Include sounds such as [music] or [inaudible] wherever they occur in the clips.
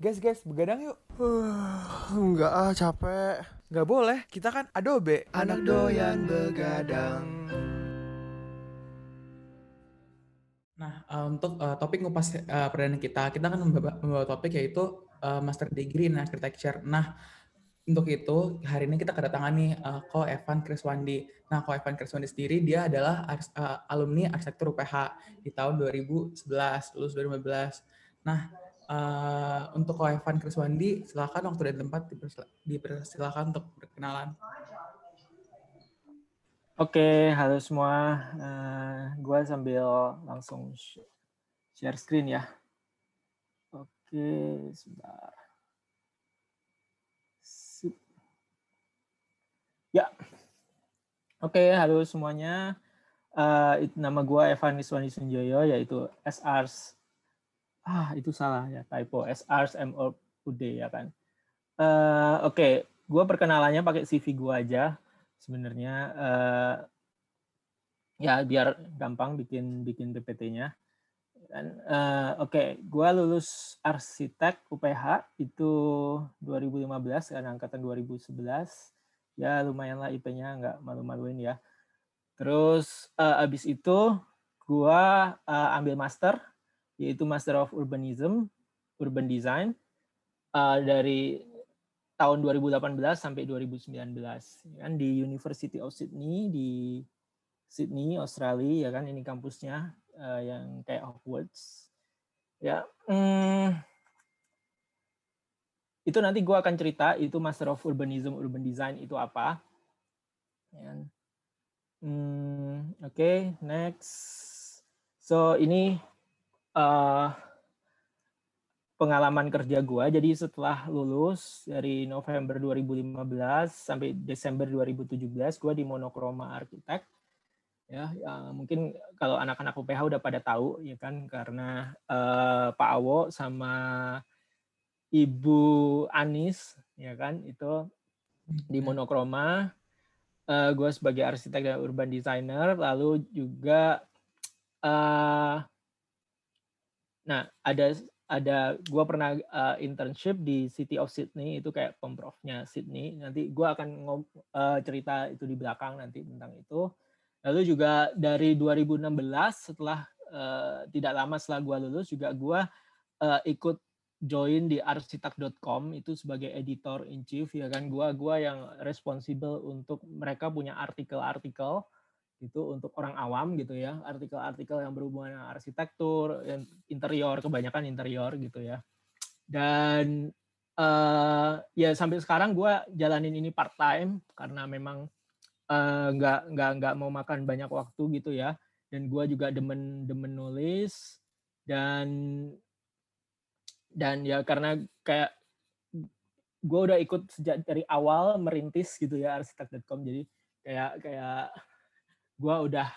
Guys, guys, begadang yuk. [sighs] Enggak ah, capek. Nggak boleh, kita kan Adobe. Anak doyan begadang. Nah, uh, untuk uh, topik ngupas uh, perdana kita, kita akan membawa, membawa topik yaitu uh, Master Degree in Architecture. Nah, untuk itu hari ini kita kedatangan nih uh, Ko Evan Kriswandi. Nah, Ko Evan Kriswandi sendiri dia adalah uh, alumni arsitektur UPH di tahun 2011, lulus 2015. Nah, uh, untuk Evan Kriswandi, silakan waktu dan tempat dipersilakan untuk berkenalan. Oke, halo semua. Uh, gua sambil langsung share screen ya. Oke, sebentar. Ya. Oke, halo semuanya. Uh, nama gue Evan Iswani Sunjoyo, yaitu SRs. Ah, itu salah ya, typo. SRs MOUD ya kan. Uh, Oke, okay. gue perkenalannya pakai CV gue aja. Sebenarnya uh, ya biar gampang bikin bikin PPT-nya. Uh, oke, okay. gue lulus arsitek UPH itu 2015 kan angkatan 2011 ya lumayan lah IP-nya nggak malu-maluin ya. Terus uh, abis itu gua uh, ambil master yaitu Master of Urbanism, Urban Design uh, dari tahun 2018 sampai 2019 kan di University of Sydney di Sydney Australia ya kan ini kampusnya uh, yang kayak Hogwarts ya hmm, itu nanti gue akan cerita itu Master of Urbanism Urban Design itu apa. Hmm, Oke, okay, next. So ini uh, pengalaman kerja gue. Jadi setelah lulus dari November 2015 sampai Desember 2017, gue di Monokroma Arsitek. Ya, ya, mungkin kalau anak-anak UPH udah pada tahu ya kan karena uh, Pak Awo sama Ibu Anis ya kan itu di hmm. monokroma uh, gue sebagai arsitek dan urban designer lalu juga uh, nah ada ada gue pernah uh, internship di City of Sydney itu kayak pemprovnya Sydney. Nanti gue akan uh, cerita itu di belakang nanti tentang itu. Lalu juga dari 2016 setelah uh, tidak lama setelah gue lulus juga gue uh, ikut join di arsitek.com itu sebagai editor in chief ya kan? Gua gua yang responsible untuk mereka punya artikel-artikel itu untuk orang awam gitu ya artikel-artikel yang berhubungan dengan arsitektur yang interior kebanyakan interior gitu ya. Dan uh, ya sampai sekarang gua jalanin ini part time karena memang uh, nggak nggak nggak mau makan banyak waktu gitu ya. Dan gua juga demen demen nulis dan dan ya karena kayak gue udah ikut sejak dari awal merintis gitu ya arsitek.com jadi kayak kayak gue udah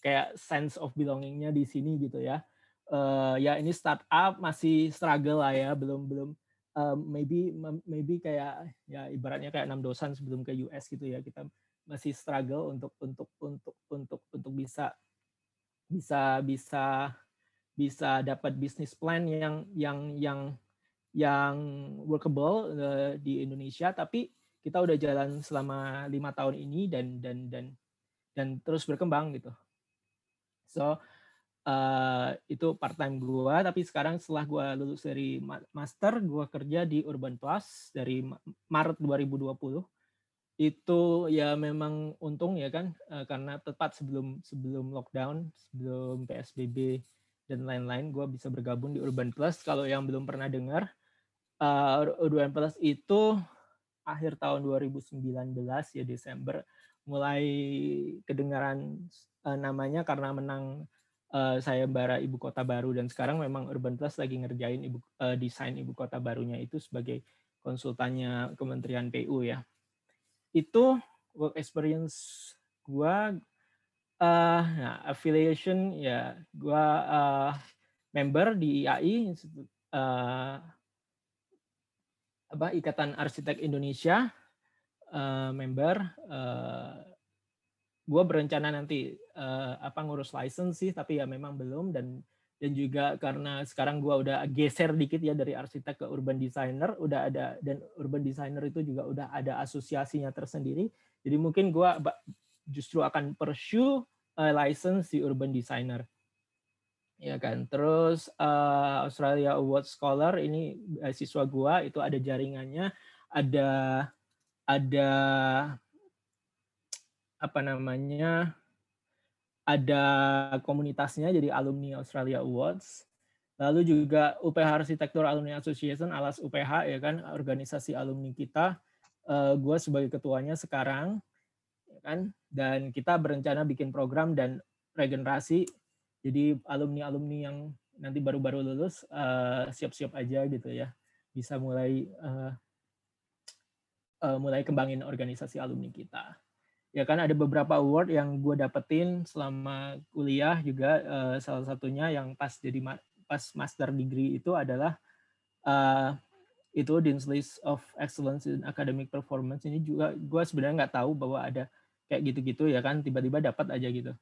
kayak sense of belongingnya di sini gitu ya. Uh, ya ini startup masih struggle lah ya belum belum uh, maybe maybe kayak ya ibaratnya kayak enam dosan sebelum ke US gitu ya kita masih struggle untuk untuk untuk untuk untuk bisa bisa bisa bisa dapat bisnis plan yang yang yang yang workable uh, di Indonesia. Tapi kita udah jalan selama lima tahun ini dan dan dan dan terus berkembang gitu. So uh, itu part time gua tapi sekarang setelah gua lulus dari master gua kerja di Urban Plus dari Maret 2020 itu ya memang untung ya kan uh, karena tepat sebelum sebelum lockdown sebelum PSBB dan lain-lain, gue bisa bergabung di Urban Plus. Kalau yang belum pernah dengar, uh, Urban Plus itu akhir tahun 2019 ya Desember mulai kedengaran uh, namanya karena menang uh, saya bara ibu kota baru dan sekarang memang Urban Plus lagi ngerjain ibu uh, desain ibu kota barunya itu sebagai konsultannya Kementerian PU ya. Itu work experience gue uh, nah, affiliation ya gue uh, member di IAI uh, apa Ikatan Arsitek Indonesia uh, member uh, gue berencana nanti uh, apa ngurus license sih tapi ya memang belum. Dan dan juga karena sekarang gua udah geser dikit ya dari arsitek ke urban designer udah ada dan urban designer itu juga udah ada asosiasinya tersendiri. Jadi mungkin ba- justru akan pursue uh, license di urban designer. Ya kan? Terus uh, Australia Award Scholar ini uh, siswa gua itu ada jaringannya. Ada ada apa namanya ada komunitasnya jadi alumni Australia Awards. Lalu juga UPH Arsitektur Alumni Association alas UPH ya kan organisasi alumni kita. Uh, gue sebagai ketuanya sekarang ya kan dan kita berencana bikin program dan regenerasi. Jadi alumni-alumni yang nanti baru-baru lulus uh, siap-siap aja gitu ya bisa mulai uh, uh, mulai kembangin organisasi alumni kita. Ya kan ada beberapa award yang gue dapetin selama kuliah juga uh, salah satunya yang pas jadi ma pas master degree itu adalah uh, itu Dean's List of Excellence in Academic Performance. Ini juga gue sebenarnya nggak tahu bahwa ada kayak gitu-gitu ya kan tiba-tiba dapat aja gitu.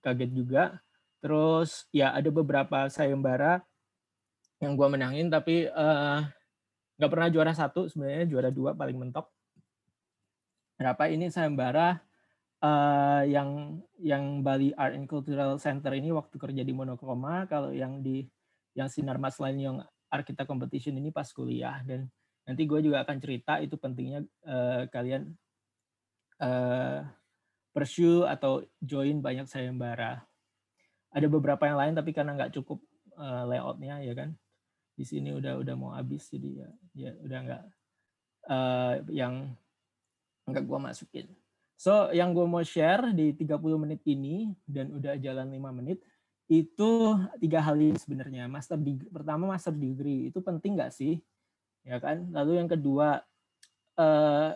Kaget juga. Terus ya ada beberapa sayembara yang gue menangin tapi nggak pernah juara satu sebenarnya juara dua paling mentok. Berapa ini sayembara uh, yang yang Bali Art and Cultural Center ini waktu kerja di Monokroma kalau yang di yang sinar mas lain yang arsitek competition ini pas kuliah. Dan nanti gue juga akan cerita itu pentingnya uh, kalian uh, pursue atau join banyak sayembara. Ada beberapa yang lain tapi karena nggak cukup uh, layoutnya ya kan di sini udah udah mau habis jadi ya, ya udah nggak uh, yang nggak gue masukin. So yang gue mau share di 30 menit ini dan udah jalan 5 menit itu tiga hal ini sebenarnya. Master degree, pertama master degree itu penting nggak sih? Ya kan. Lalu yang kedua uh,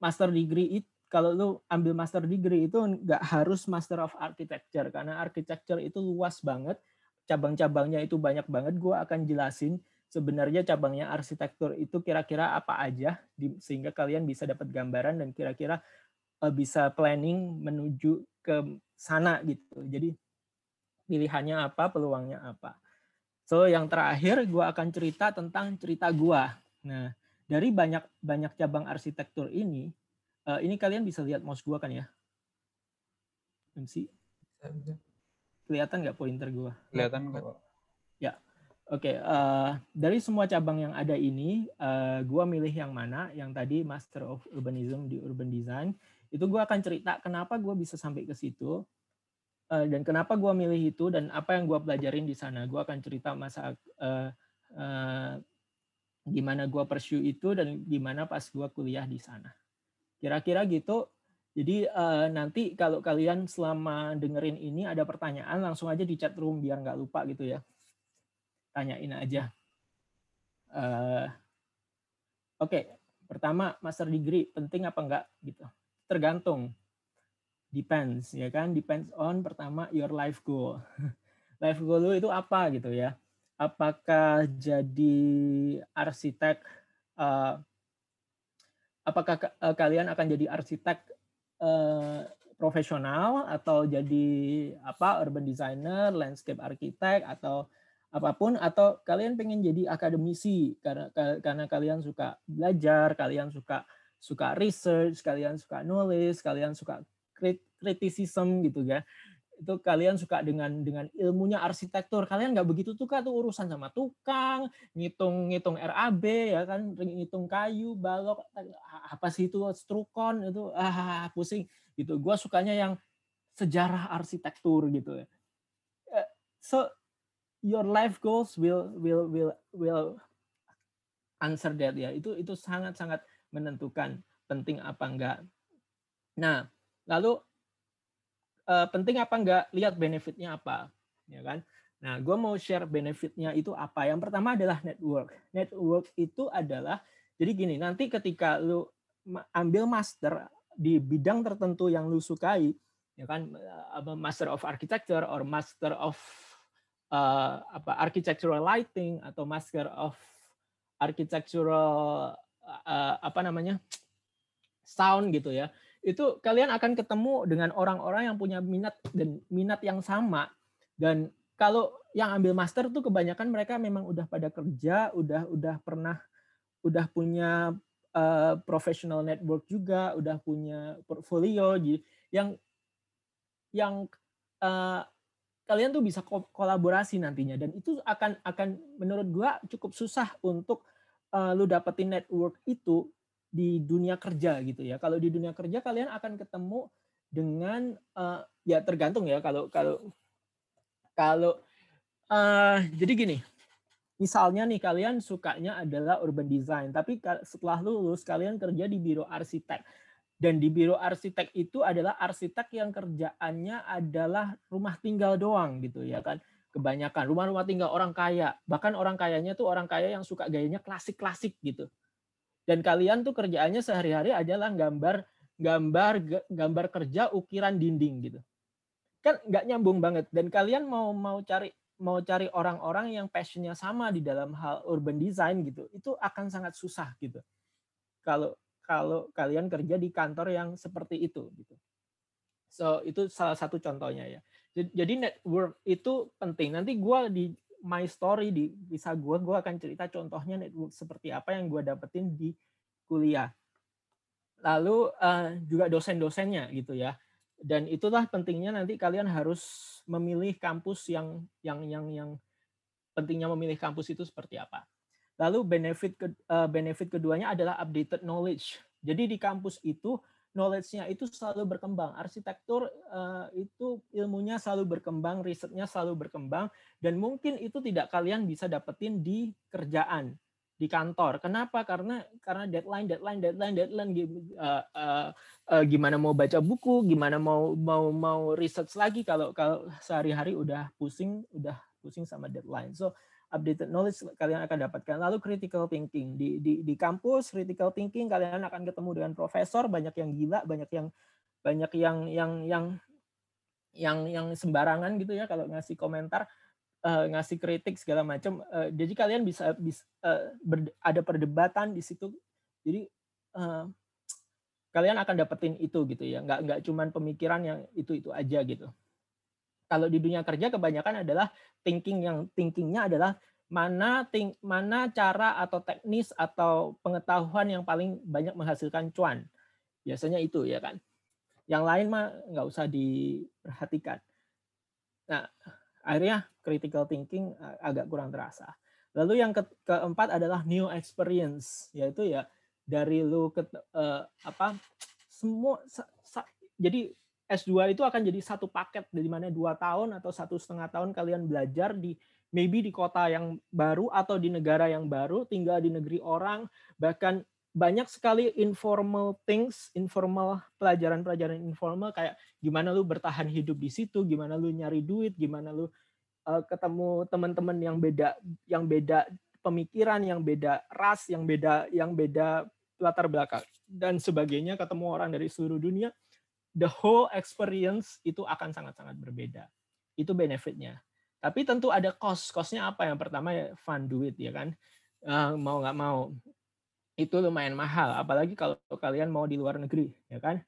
master degree itu kalau lu ambil master degree itu nggak harus master of architecture karena architecture itu luas banget cabang-cabangnya itu banyak banget gue akan jelasin sebenarnya cabangnya arsitektur itu kira-kira apa aja sehingga kalian bisa dapat gambaran dan kira-kira uh, bisa planning menuju ke sana gitu. Jadi pilihannya apa, peluangnya apa. So yang terakhir gue akan cerita tentang cerita gue. Nah dari banyak banyak cabang arsitektur ini, uh, ini kalian bisa lihat mouse gue kan ya, MC. Kelihatan nggak pointer gue? Kelihatan kok. Ya, Oke, okay, uh, dari semua cabang yang ada ini, uh, gua milih yang mana? Yang tadi Master of Urbanism di Urban Design. Itu gua akan cerita kenapa gua bisa sampai ke situ uh, dan kenapa gua milih itu dan apa yang gua pelajarin di sana. Gua akan cerita masa uh, uh, gimana gua pursue itu dan gimana pas gua kuliah di sana. Kira-kira gitu. Jadi uh, nanti kalau kalian selama dengerin ini ada pertanyaan langsung aja di chat room biar nggak lupa gitu ya tanyain aja. Uh, Oke, okay. pertama master degree penting apa enggak gitu? Tergantung, depends ya kan, depends on pertama your life goal. [laughs] life goal lu itu apa gitu ya? Apakah jadi arsitek? Uh, apakah uh, kalian akan jadi arsitek uh, profesional atau jadi apa urban designer, landscape architect atau apa pun atau kalian pengen jadi akademisi karena karena kalian suka belajar, kalian suka suka research, kalian suka nulis, kalian suka kritisism gitu ya. Itu kalian suka dengan dengan ilmunya arsitektur. Kalian nggak begitu suka tuh urusan sama tukang, ngitung-ngitung RAB ya kan, ngitung kayu, balok apa sih itu strukon itu ah pusing gitu. Gua sukanya yang sejarah arsitektur gitu ya. Eh, so your life goals will will will will answer that ya. Itu itu sangat sangat menentukan penting apa enggak. Nah, lalu uh, penting apa enggak? Lihat benefitnya apa, ya kan? Nah, gue mau share benefitnya itu apa. Yang pertama adalah network. Network itu adalah jadi gini. Nanti ketika lu ambil master di bidang tertentu yang lu sukai, ya kan, master of architecture or master of uh, apa architectural lighting atau master of architectural uh, apa namanya sound gitu ya itu kalian akan ketemu dengan orang-orang yang punya minat dan minat yang sama. Dan kalau yang ambil master tuh kebanyakan mereka memang udah pada kerja, udah udah pernah udah punya uh, professional network juga, udah punya portfolio jadi yang yang uh, kalian tuh bisa kolaborasi nantinya. Dan itu akan akan menurut gua cukup susah untuk uh, lu dapetin network itu di dunia kerja gitu ya. Kalau di dunia kerja kalian akan ketemu dengan uh, ya tergantung ya kalau kalau kalau uh, jadi gini. Misalnya nih kalian sukanya adalah urban design, tapi setelah lulus kalian kerja di biro arsitek dan di biro arsitek itu adalah arsitek yang kerjaannya adalah rumah tinggal doang gitu ya kan kebanyakan rumah-rumah tinggal orang kaya bahkan orang kayanya tuh orang kaya yang suka gayanya klasik-klasik gitu dan kalian tuh kerjaannya sehari-hari adalah gambar gambar gambar kerja ukiran dinding gitu kan nggak nyambung banget dan kalian mau mau cari mau cari orang-orang yang passionnya sama di dalam hal urban design gitu itu akan sangat susah gitu kalau kalau kalian kerja di kantor yang seperti itu gitu. So itu salah satu contohnya ya. Jadi network itu penting. Nanti gue di my story di bisa gue gue akan cerita contohnya network seperti apa yang gue dapetin di kuliah. Lalu uh, juga dosen-dosennya gitu ya. Dan itulah pentingnya nanti kalian harus memilih kampus yang yang yang yang pentingnya memilih kampus itu seperti apa. Lalu benefit ke, uh, benefit keduanya adalah updated knowledge. Jadi di kampus itu knowledge-nya itu selalu berkembang. Arsitektur uh, itu ilmunya selalu berkembang, risetnya selalu berkembang dan mungkin itu tidak kalian bisa dapetin di kerjaan di kantor. Kenapa? Karena karena deadline, deadline, deadline, deadline. Uh, uh, uh, gimana mau baca buku, gimana mau mau mau research lagi kalau kalau sehari-hari udah pusing, udah pusing sama deadline. So updated knowledge kalian akan dapatkan. Lalu critical thinking di di di kampus critical thinking kalian akan ketemu dengan profesor banyak yang gila, banyak yang banyak yang yang yang yang yang sembarangan gitu ya kalau ngasih komentar uh, ngasih kritik segala macam. Uh, jadi kalian bisa bisa uh, ber, ada perdebatan di situ. Jadi uh, kalian akan dapetin itu gitu ya. Nggak nggak cuman pemikiran yang itu itu aja gitu kalau di dunia kerja kebanyakan adalah thinking yang thinkingnya adalah mana think, mana cara atau teknis atau pengetahuan yang paling banyak menghasilkan cuan. Biasanya itu ya kan. Yang lain mah nggak usah diperhatikan. Nah, akhirnya critical thinking agak kurang terasa. Lalu yang ke keempat adalah new experience, yaitu ya dari lu ke uh, apa semua sa, sa, jadi S2 itu akan jadi satu paket dari mana dua tahun atau satu setengah tahun kalian belajar di maybe di kota yang baru atau di negara yang baru, tinggal di negeri orang, bahkan banyak sekali informal things, informal pelajaran-pelajaran informal kayak gimana lu bertahan hidup di situ, gimana lu nyari duit, gimana lu uh, ketemu teman-teman yang beda yang beda pemikiran, yang beda ras, yang beda yang beda latar belakang dan sebagainya, ketemu orang dari seluruh dunia the whole experience itu akan sangat-sangat berbeda. Itu benefitnya. Tapi tentu ada cost. Costnya apa? Yang pertama ya fun duit ya kan. Uh, mau nggak mau itu lumayan mahal. Apalagi kalau kalian mau di luar negeri ya kan.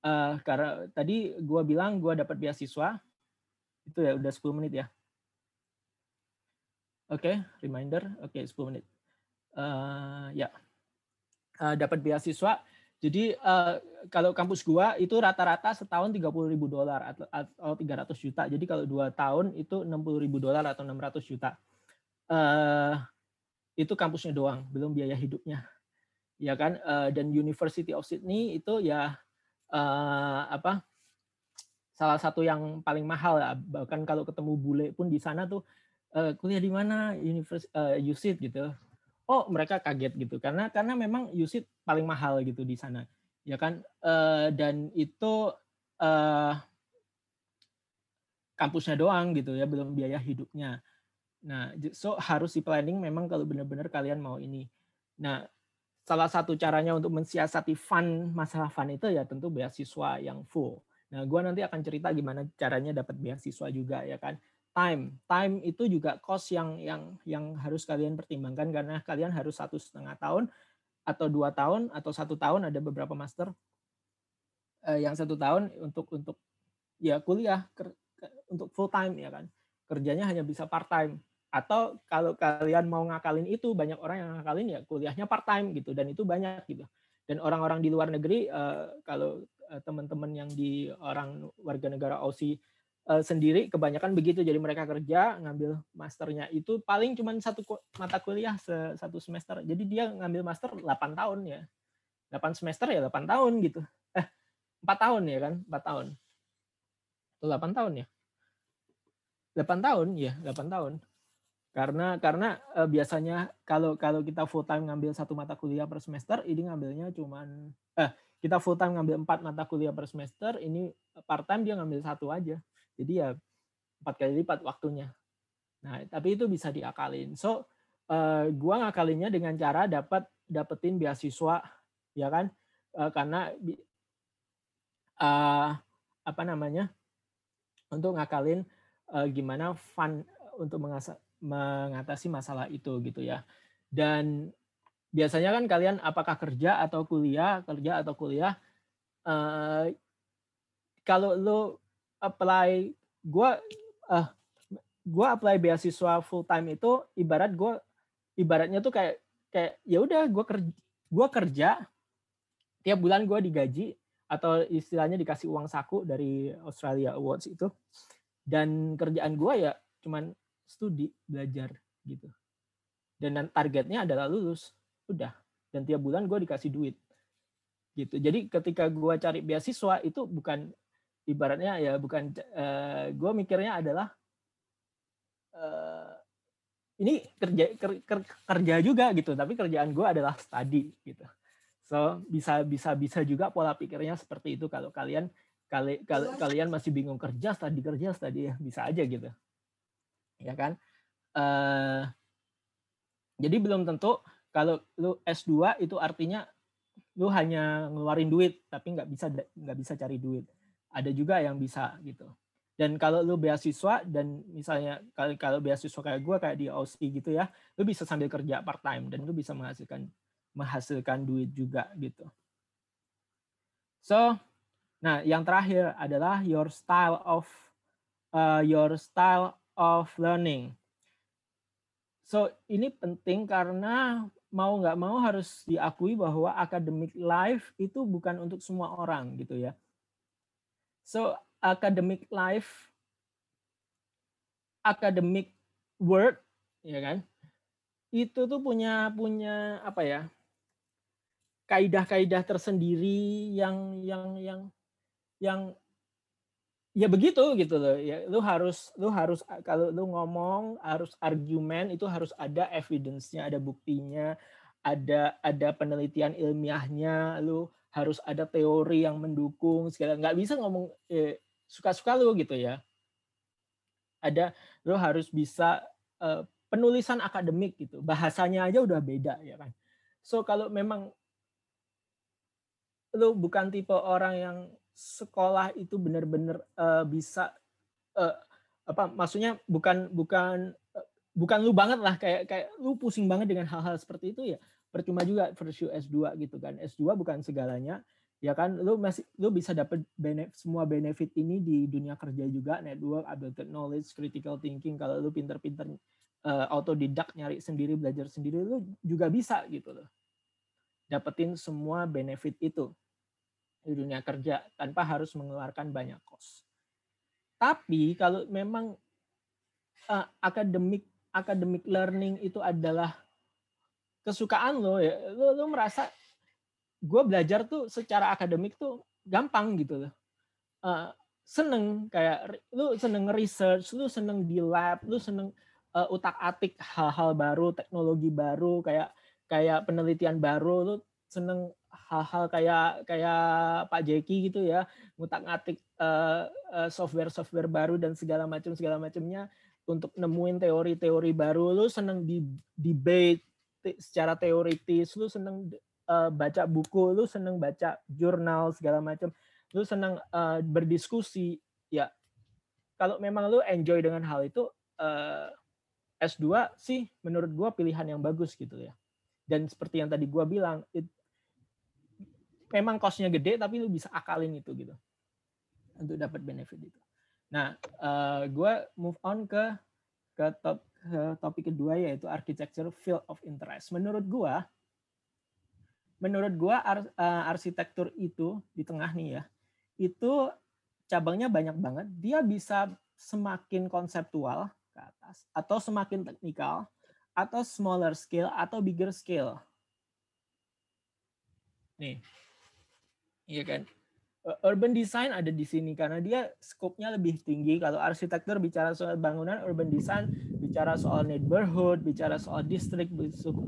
Uh, karena tadi gue bilang gue dapat beasiswa itu ya udah 10 menit ya. Oke, okay, reminder. Oke, okay, 10 menit. Uh, ya, uh, dapat beasiswa jadi uh, kalau kampus gua itu rata-rata setahun 30 ribu dolar atau, atau 300 juta. Jadi kalau dua tahun itu 60 ribu dolar atau 600 juta. Uh, itu kampusnya doang, belum biaya hidupnya. Ya kan? Uh, dan University of Sydney itu ya uh, apa? Salah satu yang paling mahal ya. Bahkan kalau ketemu bule pun di sana tuh uh, kuliah di mana? University uh, USyd gitu oh mereka kaget gitu. Karena karena memang USIT paling mahal gitu di sana. Ya kan? Uh, dan itu uh, kampusnya doang gitu ya belum biaya hidupnya. Nah so harus di planning memang kalau benar-benar kalian mau ini. Nah salah satu caranya untuk mensiasati fun masalah fun itu ya tentu beasiswa yang full. Nah gue nanti akan cerita gimana caranya dapat beasiswa juga ya kan time. Time itu juga cost yang yang yang harus kalian pertimbangkan karena kalian harus satu setengah tahun atau dua tahun atau satu tahun ada beberapa master eh, yang satu tahun untuk untuk ya kuliah untuk full time ya kan. Kerjanya hanya bisa part time. Atau kalau kalian mau ngakalin itu banyak orang yang ngakalin ya kuliahnya part time gitu dan itu banyak gitu. Dan orang-orang di luar negeri uh, kalau uh, teman-teman yang di orang warga negara Aussie uh, sendiri kebanyakan begitu. Jadi mereka kerja ngambil masternya itu paling cuma satu mata kuliah satu semester. Jadi dia ngambil master 8 tahun ya. 8 semester ya 8 tahun gitu. Eh 4 tahun ya kan 4 tahun. Atau 8 tahun ya? 8 tahun ya 8 tahun. Karena karena uh, biasanya kalau kalau kita full time ngambil satu mata kuliah per semester ini ngambilnya cuman eh kita full time ngambil empat mata kuliah per semester ini part time dia ngambil satu aja jadi ya empat kali lipat waktunya. Nah tapi itu bisa diakalin. So uh, gua ngakalinnya dengan cara dapat dapetin beasiswa ya kan? Uh, karena uh, apa namanya? Untuk ngakalin uh, gimana fun untuk mengasah mengatasi masalah itu gitu ya. Dan biasanya kan kalian apakah kerja atau kuliah, kerja atau kuliah, uh, kalau lo apply, gue uh, gue apply beasiswa full time itu ibarat gue ibaratnya tuh kayak kayak ya udah gue kerja gue kerja tiap bulan gue digaji atau istilahnya dikasih uang saku dari Australia Awards itu dan kerjaan gue ya cuman studi, belajar gitu. Dan targetnya adalah lulus, udah. Dan tiap bulan gue dikasih duit, gitu. Jadi ketika gue cari beasiswa itu bukan ibaratnya ya bukan uh, eh, gue mikirnya adalah uh, ini kerja ker, ker, kerja juga gitu, tapi kerjaan gue adalah study gitu. So bisa bisa bisa juga pola pikirnya seperti itu kalau kalian kali, kali kalian masih bingung kerja, study kerja, study ya bisa aja gitu ya kan? Uh, jadi belum tentu kalau lu S2 itu artinya lu hanya ngeluarin duit tapi nggak bisa nggak bisa cari duit. Ada juga yang bisa gitu. Dan kalau lu beasiswa dan misalnya kalau kalau beasiswa kayak gue kayak di Aussie gitu ya, lu bisa sambil kerja part time dan lu bisa menghasilkan menghasilkan duit juga gitu. So, nah yang terakhir adalah your style of uh, your style of learning. So ini penting karena mau nggak mau harus diakui bahwa academic life itu bukan untuk semua orang gitu ya. So academic life, academic work, ya kan? Itu tuh punya punya apa ya? kaidah-kaidah tersendiri yang yang yang yang ya begitu gitu loh ya lu harus lu harus kalau lu ngomong harus argumen itu harus ada evidence-nya ada buktinya ada ada penelitian ilmiahnya lu harus ada teori yang mendukung segala nggak bisa ngomong eh, suka-suka lu gitu ya. Ada lu harus bisa eh, penulisan akademik gitu. Bahasanya aja udah beda ya kan. So kalau memang lu bukan tipe orang yang sekolah itu benar-benar uh, bisa uh, apa maksudnya bukan bukan uh, bukan lu banget lah kayak kayak lu pusing banget dengan hal-hal seperti itu ya percuma juga pursue S2 gitu kan. S2 bukan segalanya ya kan? Lu masih lu bisa dapat benefit semua benefit ini di dunia kerja juga network ability knowledge critical thinking kalau lu pinter-pinter uh, autodidak nyari sendiri belajar sendiri lu juga bisa gitu loh. Dapetin semua benefit itu di dunia kerja tanpa harus mengeluarkan banyak kos. Tapi kalau memang uh, akademik akademik learning itu adalah kesukaan lo ya, lo, lo merasa gue belajar tuh secara akademik tuh gampang gitu loh. Uh, seneng kayak lu seneng research, lu seneng di lab, lu seneng uh, utak-atik hal-hal baru, teknologi baru, kayak kayak penelitian baru, lu seneng hal-hal kayak kayak Pak Jeki gitu ya ngutak-ngatik uh, uh, software-software baru dan segala macam segala macamnya untuk nemuin teori-teori baru lu seneng di debate secara teoritis lu seneng uh, baca buku lu seneng baca jurnal segala macam lu seneng uh, berdiskusi ya. Kalau memang lu enjoy dengan hal itu uh, S2 sih menurut gua pilihan yang bagus gitu ya. Dan seperti yang tadi gua bilang it, memang costnya gede tapi lu bisa akalin itu gitu. Untuk dapat benefit itu. Nah, uh, gue move on ke ke, top, ke topik kedua yaitu architecture field of interest. Menurut gue, menurut gue ar, uh, arsitektur itu di tengah nih ya, itu cabangnya banyak banget. Dia bisa semakin konseptual ke atas atau semakin teknikal atau smaller scale atau bigger scale. Nih. Iya kan? Eh, urban design ada di sini karena dia skopnya lebih tinggi. Kalau arsitektur bicara soal bangunan, urban design bicara soal neighborhood, bicara soal district,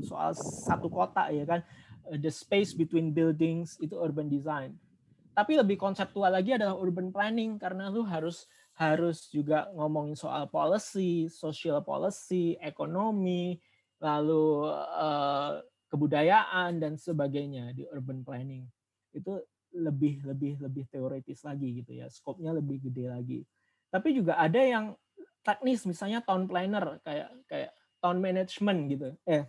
soal satu kota ya kan. Eh, the space between buildings itu urban design. Tapi lebih konseptual lagi adalah urban planning karena lu harus harus juga ngomongin soal policy, social policy, ekonomi, lalu uh, kebudayaan dan sebagainya di urban planning. Itu lebih lebih lebih teoritis lagi gitu ya skopnya lebih gede lagi tapi juga ada yang teknis misalnya town planner kayak kayak town management gitu. Eh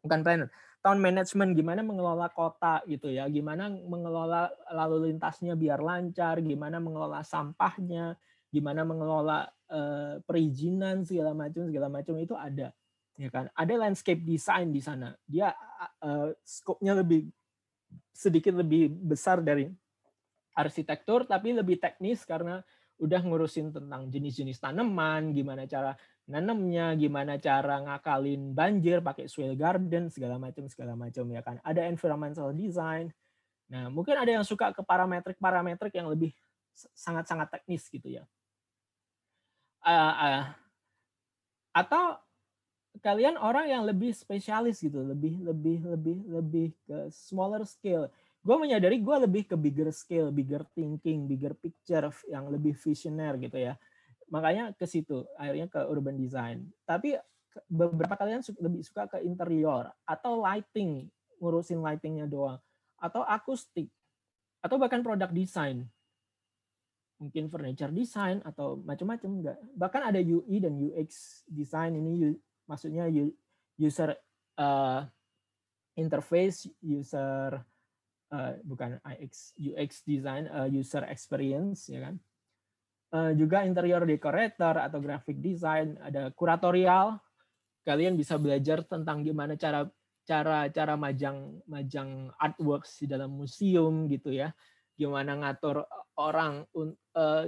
bukan planner town management gimana mengelola kota gitu ya. Gimana mengelola lalu lintasnya biar lancar gimana mengelola sampahnya gimana mengelola eh, perizinan segala macam segala macam itu ada ya kan. Ada landscape design di sana. Dia uh, skopnya lebih sedikit lebih besar dari arsitektur tapi lebih teknis karena udah ngurusin tentang jenis-jenis tanaman, gimana cara nanamnya, gimana cara ngakalin banjir pakai soil garden segala macam segala macam ya kan. Ada environmental design. Nah, mungkin ada yang suka ke parametrik-parametrik yang lebih sangat-sangat teknis gitu ya. Uh, uh, atau kalian orang yang lebih spesialis gitu, lebih lebih lebih lebih ke smaller scale. Gue menyadari gue lebih ke bigger scale, bigger thinking, bigger picture yang lebih visioner gitu ya. Makanya ke situ, akhirnya ke urban design. Tapi beberapa kalian lebih suka ke interior atau lighting, ngurusin lightingnya doang, atau akustik, atau bahkan produk design mungkin furniture design atau macam-macam enggak. Bahkan ada UI dan UX design ini maksudnya user uh, interface, user uh, bukan UX UX design, uh, user experience ya kan. Uh, juga interior decorator atau graphic design, ada kuratorial. Kalian bisa belajar tentang gimana cara cara cara majang majang artworks di dalam museum gitu ya. Gimana ngatur orang uh,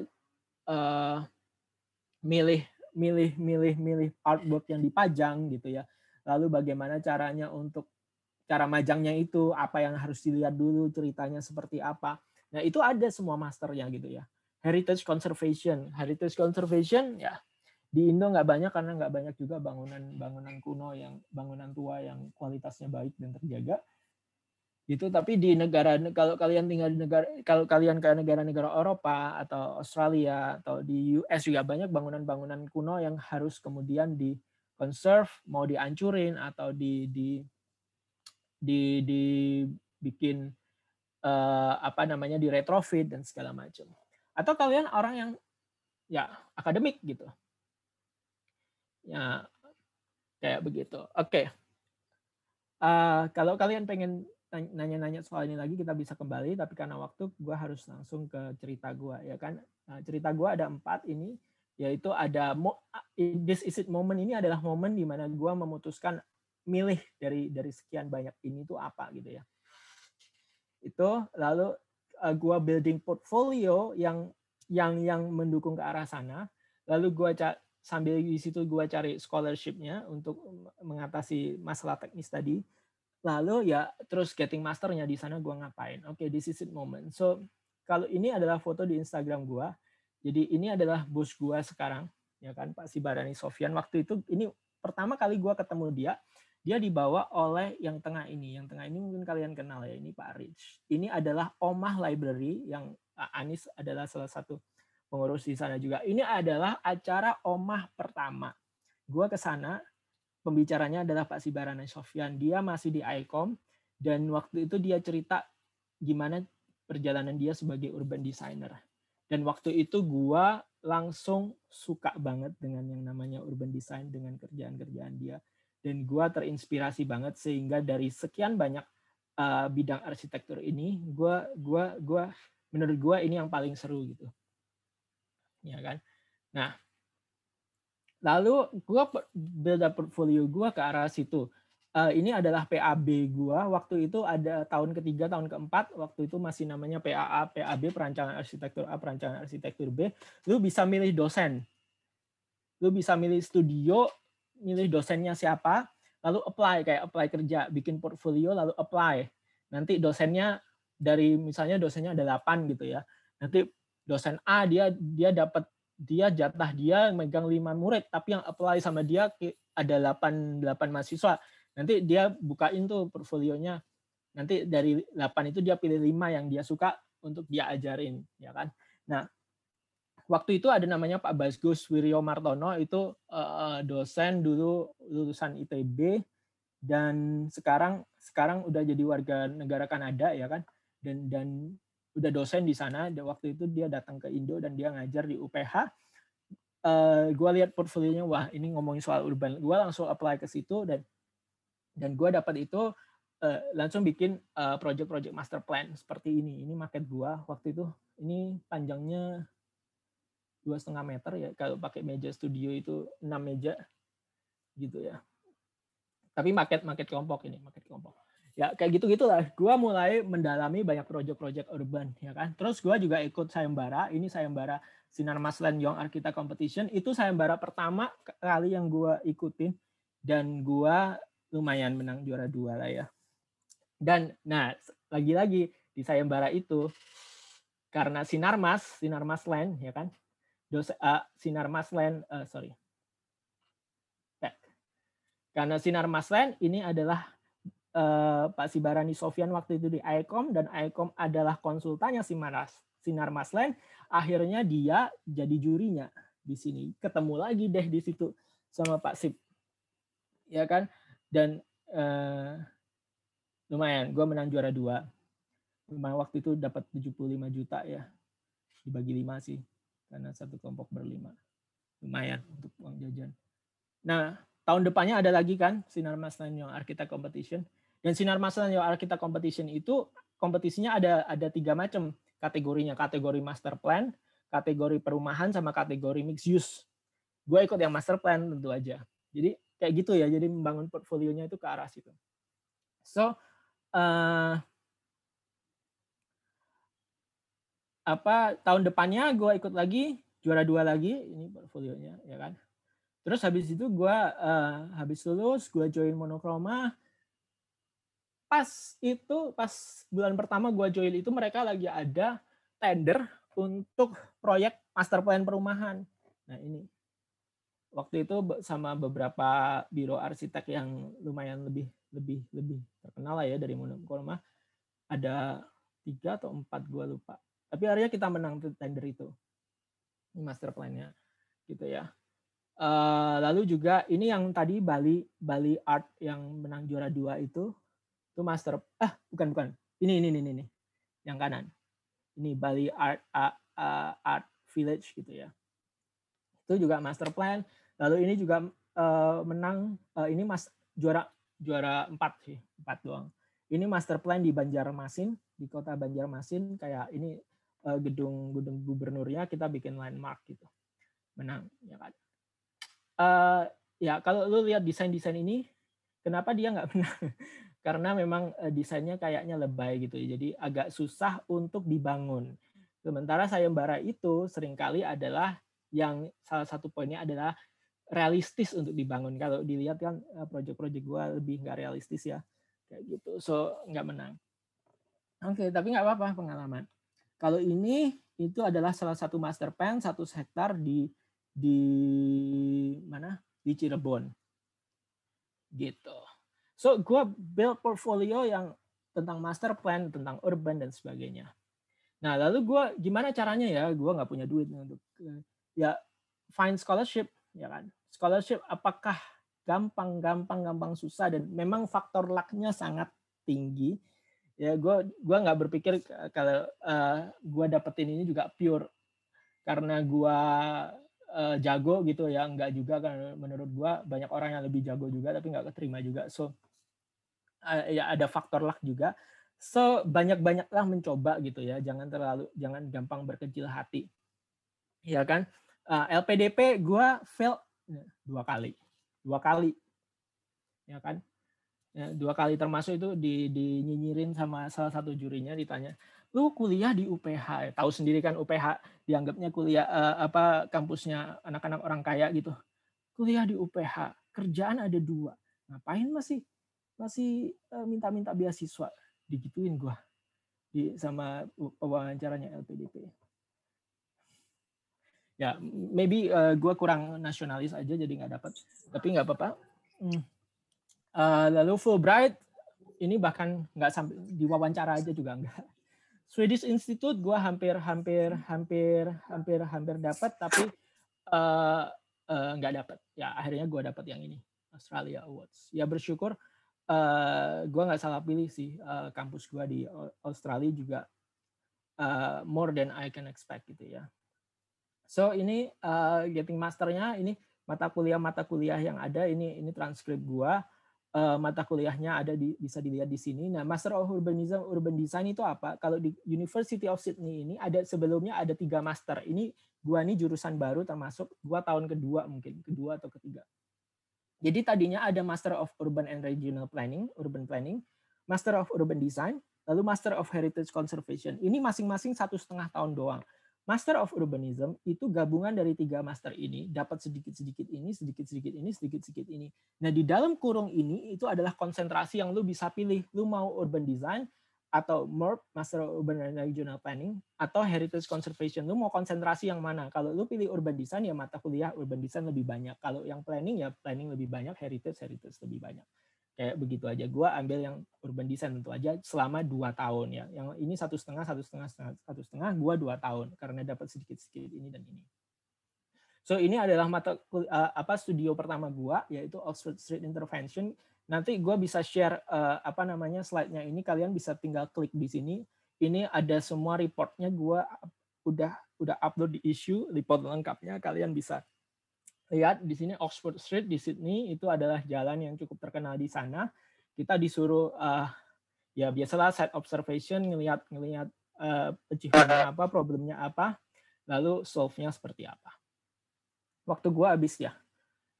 uh, milih milih milih milih artwork yang dipajang gitu ya lalu bagaimana caranya untuk cara majangnya itu apa yang harus dilihat dulu ceritanya seperti apa. Nah itu ada semua masternya gitu ya. Heritage conservation. Heritage conservation ya di Indo nggak banyak karena nggak banyak juga bangunan bangunan kuno yang bangunan tua yang kualitasnya baik dan terjaga. Itu tapi di negara kalau kalian tinggal di negara kalau kalian ke negara-negara Eropa atau Australia atau di US juga banyak bangunan-bangunan kuno yang harus kemudian di conserve mau dihancurin atau di di di dibikin uh, apa namanya di retrofit dan segala macam atau kalian orang yang ya akademik gitu. Ya kayak begitu. Oke. Okay. uh, kalau kalian pengen nanya-nanya soal ini lagi kita bisa kembali tapi karena waktu gue harus langsung ke cerita gue ya kan? Nah, cerita gue ada empat ini yaitu ada this is it moment. Ini adalah momen di mana gue memutuskan milih dari dari sekian banyak ini tuh apa gitu ya. Itu lalu uh, gue building portfolio yang yang yang mendukung ke arah sana. Lalu gue sambil di situ gue cari scholarshipnya untuk mengatasi masalah teknis tadi. Lalu ya terus getting masternya di sana gue ngapain? Oke okay, this is it moment. So kalau ini adalah foto di Instagram gue jadi ini adalah bos gue sekarang ya kan Pak Sibarani Sofian. Waktu itu ini pertama kali gue ketemu dia dia dibawa oleh yang tengah ini. Yang tengah ini mungkin kalian kenal ya ini Pak Rich. Ini adalah Omah Library yang Anis adalah salah satu pengurus di sana juga. Ini adalah acara Omah pertama. Gue ke sana pembicaranya adalah Pak Sibarana Sofyan. Dia masih di ICOM dan waktu itu dia cerita gimana perjalanan dia sebagai urban designer. Dan waktu itu gua langsung suka banget dengan yang namanya urban design dengan kerjaan-kerjaan dia dan gua terinspirasi banget sehingga dari sekian banyak uh, bidang arsitektur ini gua gua gua menurut gua ini yang paling seru gitu. ya kan. Nah, lalu gue build up portfolio gue ke arah situ. Uh, ini adalah PAB gue. Waktu itu ada tahun ketiga, tahun keempat. Waktu itu masih namanya PAA, PAB, perancangan arsitektur A, perancangan arsitektur B. Lu bisa milih dosen. Lu bisa milih studio, milih dosennya siapa, lalu apply kayak apply kerja, bikin portfolio, lalu apply. Nanti dosennya dari misalnya dosennya ada 8 gitu ya. Nanti dosen A dia dia dapat dia jatah dia megang lima murid tapi yang apply sama dia ada 8 8 mahasiswa nanti dia bukain tuh portfolionya nanti dari 8 itu dia pilih 5 yang dia suka untuk dia ajarin ya kan nah waktu itu ada namanya Pak Basgus Wiryo Martono itu uh, dosen dulu lulusan ITB dan sekarang sekarang udah jadi warga negara Kanada ya kan? Dan dan udah dosen di sana dan waktu itu dia datang ke Indo dan dia ngajar di UPH uh, gue lihat portfolionya wah ini ngomongin soal urban. Gue langsung apply ke situ dan dan gue dapat itu uh, langsung bikin uh, project-project master plan seperti ini. Ini market gue waktu itu ini panjangnya dua setengah meter ya kalau pakai meja studio itu enam meja gitu ya. Tapi market market kelompok ini market kelompok. Ya kayak gitu gitulah gue mulai mendalami banyak project-project urban ya kan. Terus gue juga ikut sayembara. Ini sayembara Sinar Masland Young Architect Competition. Itu sayembara pertama kali yang gue ikutin. Dan gue lumayan menang juara dua lah ya. Dan nah lagi-lagi di sayembara itu karena sinar mas, sinar mas land ya kan, dosa, uh, sinar mas land, uh, sorry, Back. karena sinar mas land ini adalah uh, Pak Sibarani Sofian waktu itu di ICOM dan ICOM adalah konsultannya sinar mas land, akhirnya dia jadi jurinya di sini, ketemu lagi deh di situ sama Pak Sip, ya kan? Dan uh, lumayan gue menang juara dua. Lumayan waktu itu dapat 75 juta ya. Dibagi lima sih karena satu kelompok berlima. Lumayan untuk uang jajan. Nah tahun depannya ada lagi kan sinar mas yang arsitek competition. Dan sinar mas yang arsitek competition itu kompetisinya ada ada tiga macam kategorinya. Kategori master plan kategori perumahan sama kategori mixed use. Gue ikut yang master plan tentu aja. Jadi kayak gitu ya. Jadi membangun portfolionya itu ke arah situ. So uh, apa tahun depannya gue ikut lagi juara dua lagi ini portfolionya ya kan? Terus habis itu gue uh, habis lulus gue join monokroma pas itu pas bulan pertama gue join itu mereka lagi ada tender untuk proyek master plan perumahan. Nah ini. Waktu itu sama beberapa biro arsitek yang lumayan lebih lebih lebih terkenal lah ya dari Monokolma ada tiga atau empat gue lupa tapi akhirnya kita menang tender itu. Ini master plan-nya gitu ya. Uh, lalu juga ini yang tadi Bali Bali Art yang menang juara dua itu itu master ah bukan bukan. Ini ini ini ini yang kanan. Ini Bali Art uh, uh, Art Village gitu ya. Itu juga master plan. Lalu ini juga uh, menang uh, ini mas juara juara empat sih empat doang. Ini master plan di Banjarmasin di kota Banjarmasin. Kayak ini uh, gedung gedung gubernurnya kita bikin landmark gitu menang ya kan. Uh, ya kalau lu lihat desain desain ini kenapa dia nggak [laughs] menang? Karena memang uh, desainnya kayaknya lebay gitu ya. Jadi agak susah untuk dibangun. Sementara sayembara itu sering kali adalah yang salah satu poinnya adalah realistis untuk dibangun. Kalau dilihat kan eh, proyek-proyek gue lebih nggak realistis ya, kayak gitu. So nggak menang. Oke, okay, tapi nggak apa-apa pengalaman. Kalau ini itu adalah salah satu master plan satu hektar di di mana di Cirebon, gitu. So gue build portfolio yang tentang master plan, tentang urban dan sebagainya. Nah lalu gue gimana caranya ya? Gue nggak punya duit untuk eh, ya find scholarship ya kan scholarship apakah gampang gampang gampang susah dan memang faktor lucknya sangat tinggi ya gue gua nggak berpikir kalau uh, gue dapetin ini juga pure karena gue uh, jago gitu ya nggak juga kan menurut gue banyak orang yang lebih jago juga tapi nggak keterima juga so uh, ya ada faktor luck juga so banyak banyaklah mencoba gitu ya jangan terlalu jangan gampang berkecil hati Ya kan? Uh, LPDP gue fail dua kali. Dua kali. Ya kan? Ya, dua kali termasuk itu di dinyinyirin sama salah satu jurinya ditanya, "Lu kuliah di UPH ya? Tahu sendiri kan UPH dianggapnya kuliah uh, apa kampusnya anak-anak orang kaya gitu. Kuliah di UPH, kerjaan ada dua. Ngapain masih masih uh, minta-minta beasiswa?" Digituin gua di sama wawancaranya LPDP. Ya, maybe uh, gua kurang nasionalis aja jadi nggak dapat. Tapi nggak apa-apa. Hmm Uh, lalu Fulbright ini bahkan nggak sampai diwawancara aja juga enggak. Swedish Institute gue hampir hampir hampir hampir hampir dapat tapi uh, uh, nggak dapat. Ya akhirnya gue dapat yang ini Australia Awards. Ya bersyukur uh, gue nggak salah pilih sih uh, kampus gue di Australia juga uh, more than I can expect gitu ya. So ini uh, getting masternya ini mata kuliah mata kuliah yang ada ini ini transkrip gue uh, mata kuliahnya ada di, bisa dilihat di sini. Nah, Master of Urbanism Urban Design itu apa? Kalau di University of Sydney ini ada sebelumnya ada tiga master. Ini gua nih jurusan baru termasuk gua tahun kedua mungkin kedua atau ketiga. Jadi tadinya ada Master of Urban and Regional Planning, Urban Planning, Master of Urban Design, lalu Master of Heritage Conservation. Ini masing-masing satu setengah tahun doang. Master of Urbanism itu gabungan dari tiga master ini, dapat sedikit-sedikit ini, sedikit-sedikit ini, sedikit-sedikit ini. Nah, di dalam kurung ini itu adalah konsentrasi yang lu bisa pilih. Lu mau urban design atau MERP, Master of Urban and Regional Planning, atau Heritage Conservation. Lu mau konsentrasi yang mana? Kalau lu pilih urban design, ya mata kuliah urban design lebih banyak. Kalau yang planning, ya planning lebih banyak, heritage, heritage lebih banyak kayak begitu aja. Gue ambil yang urban design tentu aja selama dua tahun ya. Yang ini satu setengah, satu setengah, satu setengah. Gue dua tahun karena dapat sedikit sedikit ini dan ini. So ini adalah mata uh, apa studio pertama gue yaitu Oxford Street Intervention. Nanti gue bisa share uh, apa namanya slide-nya ini. Kalian bisa tinggal klik di sini. Ini ada semua reportnya gue udah udah upload di issue report lengkapnya. Kalian bisa lihat di sini Oxford Street di Sydney itu adalah jalan yang cukup terkenal di sana. Kita disuruh uh, ya biasalah site observation ngelihat ngelihat uh, apa, problemnya apa, lalu solve-nya seperti apa. Waktu gua habis ya.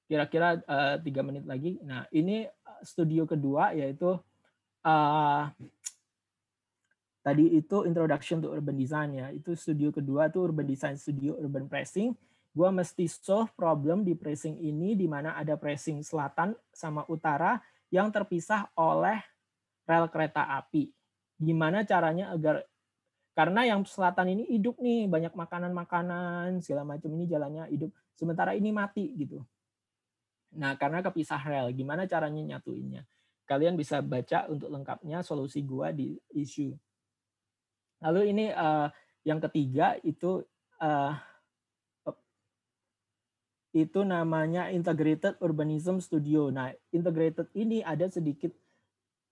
Kira-kira uh, tiga menit lagi. Nah, ini studio kedua yaitu uh, tadi itu introduction to urban design ya. Itu studio kedua tuh urban design studio urban pricing gue mesti solve problem di pressing ini di mana ada pressing selatan sama utara yang terpisah oleh rel kereta api. Gimana caranya agar karena yang selatan ini hidup nih banyak makanan-makanan segala macam ini jalannya hidup sementara ini mati gitu. Nah karena kepisah rel gimana caranya nyatuinnya? Kalian bisa baca untuk lengkapnya solusi gua di issue. Lalu ini uh, yang ketiga itu uh, itu namanya Integrated Urbanism Studio. Nah, integrated ini ada sedikit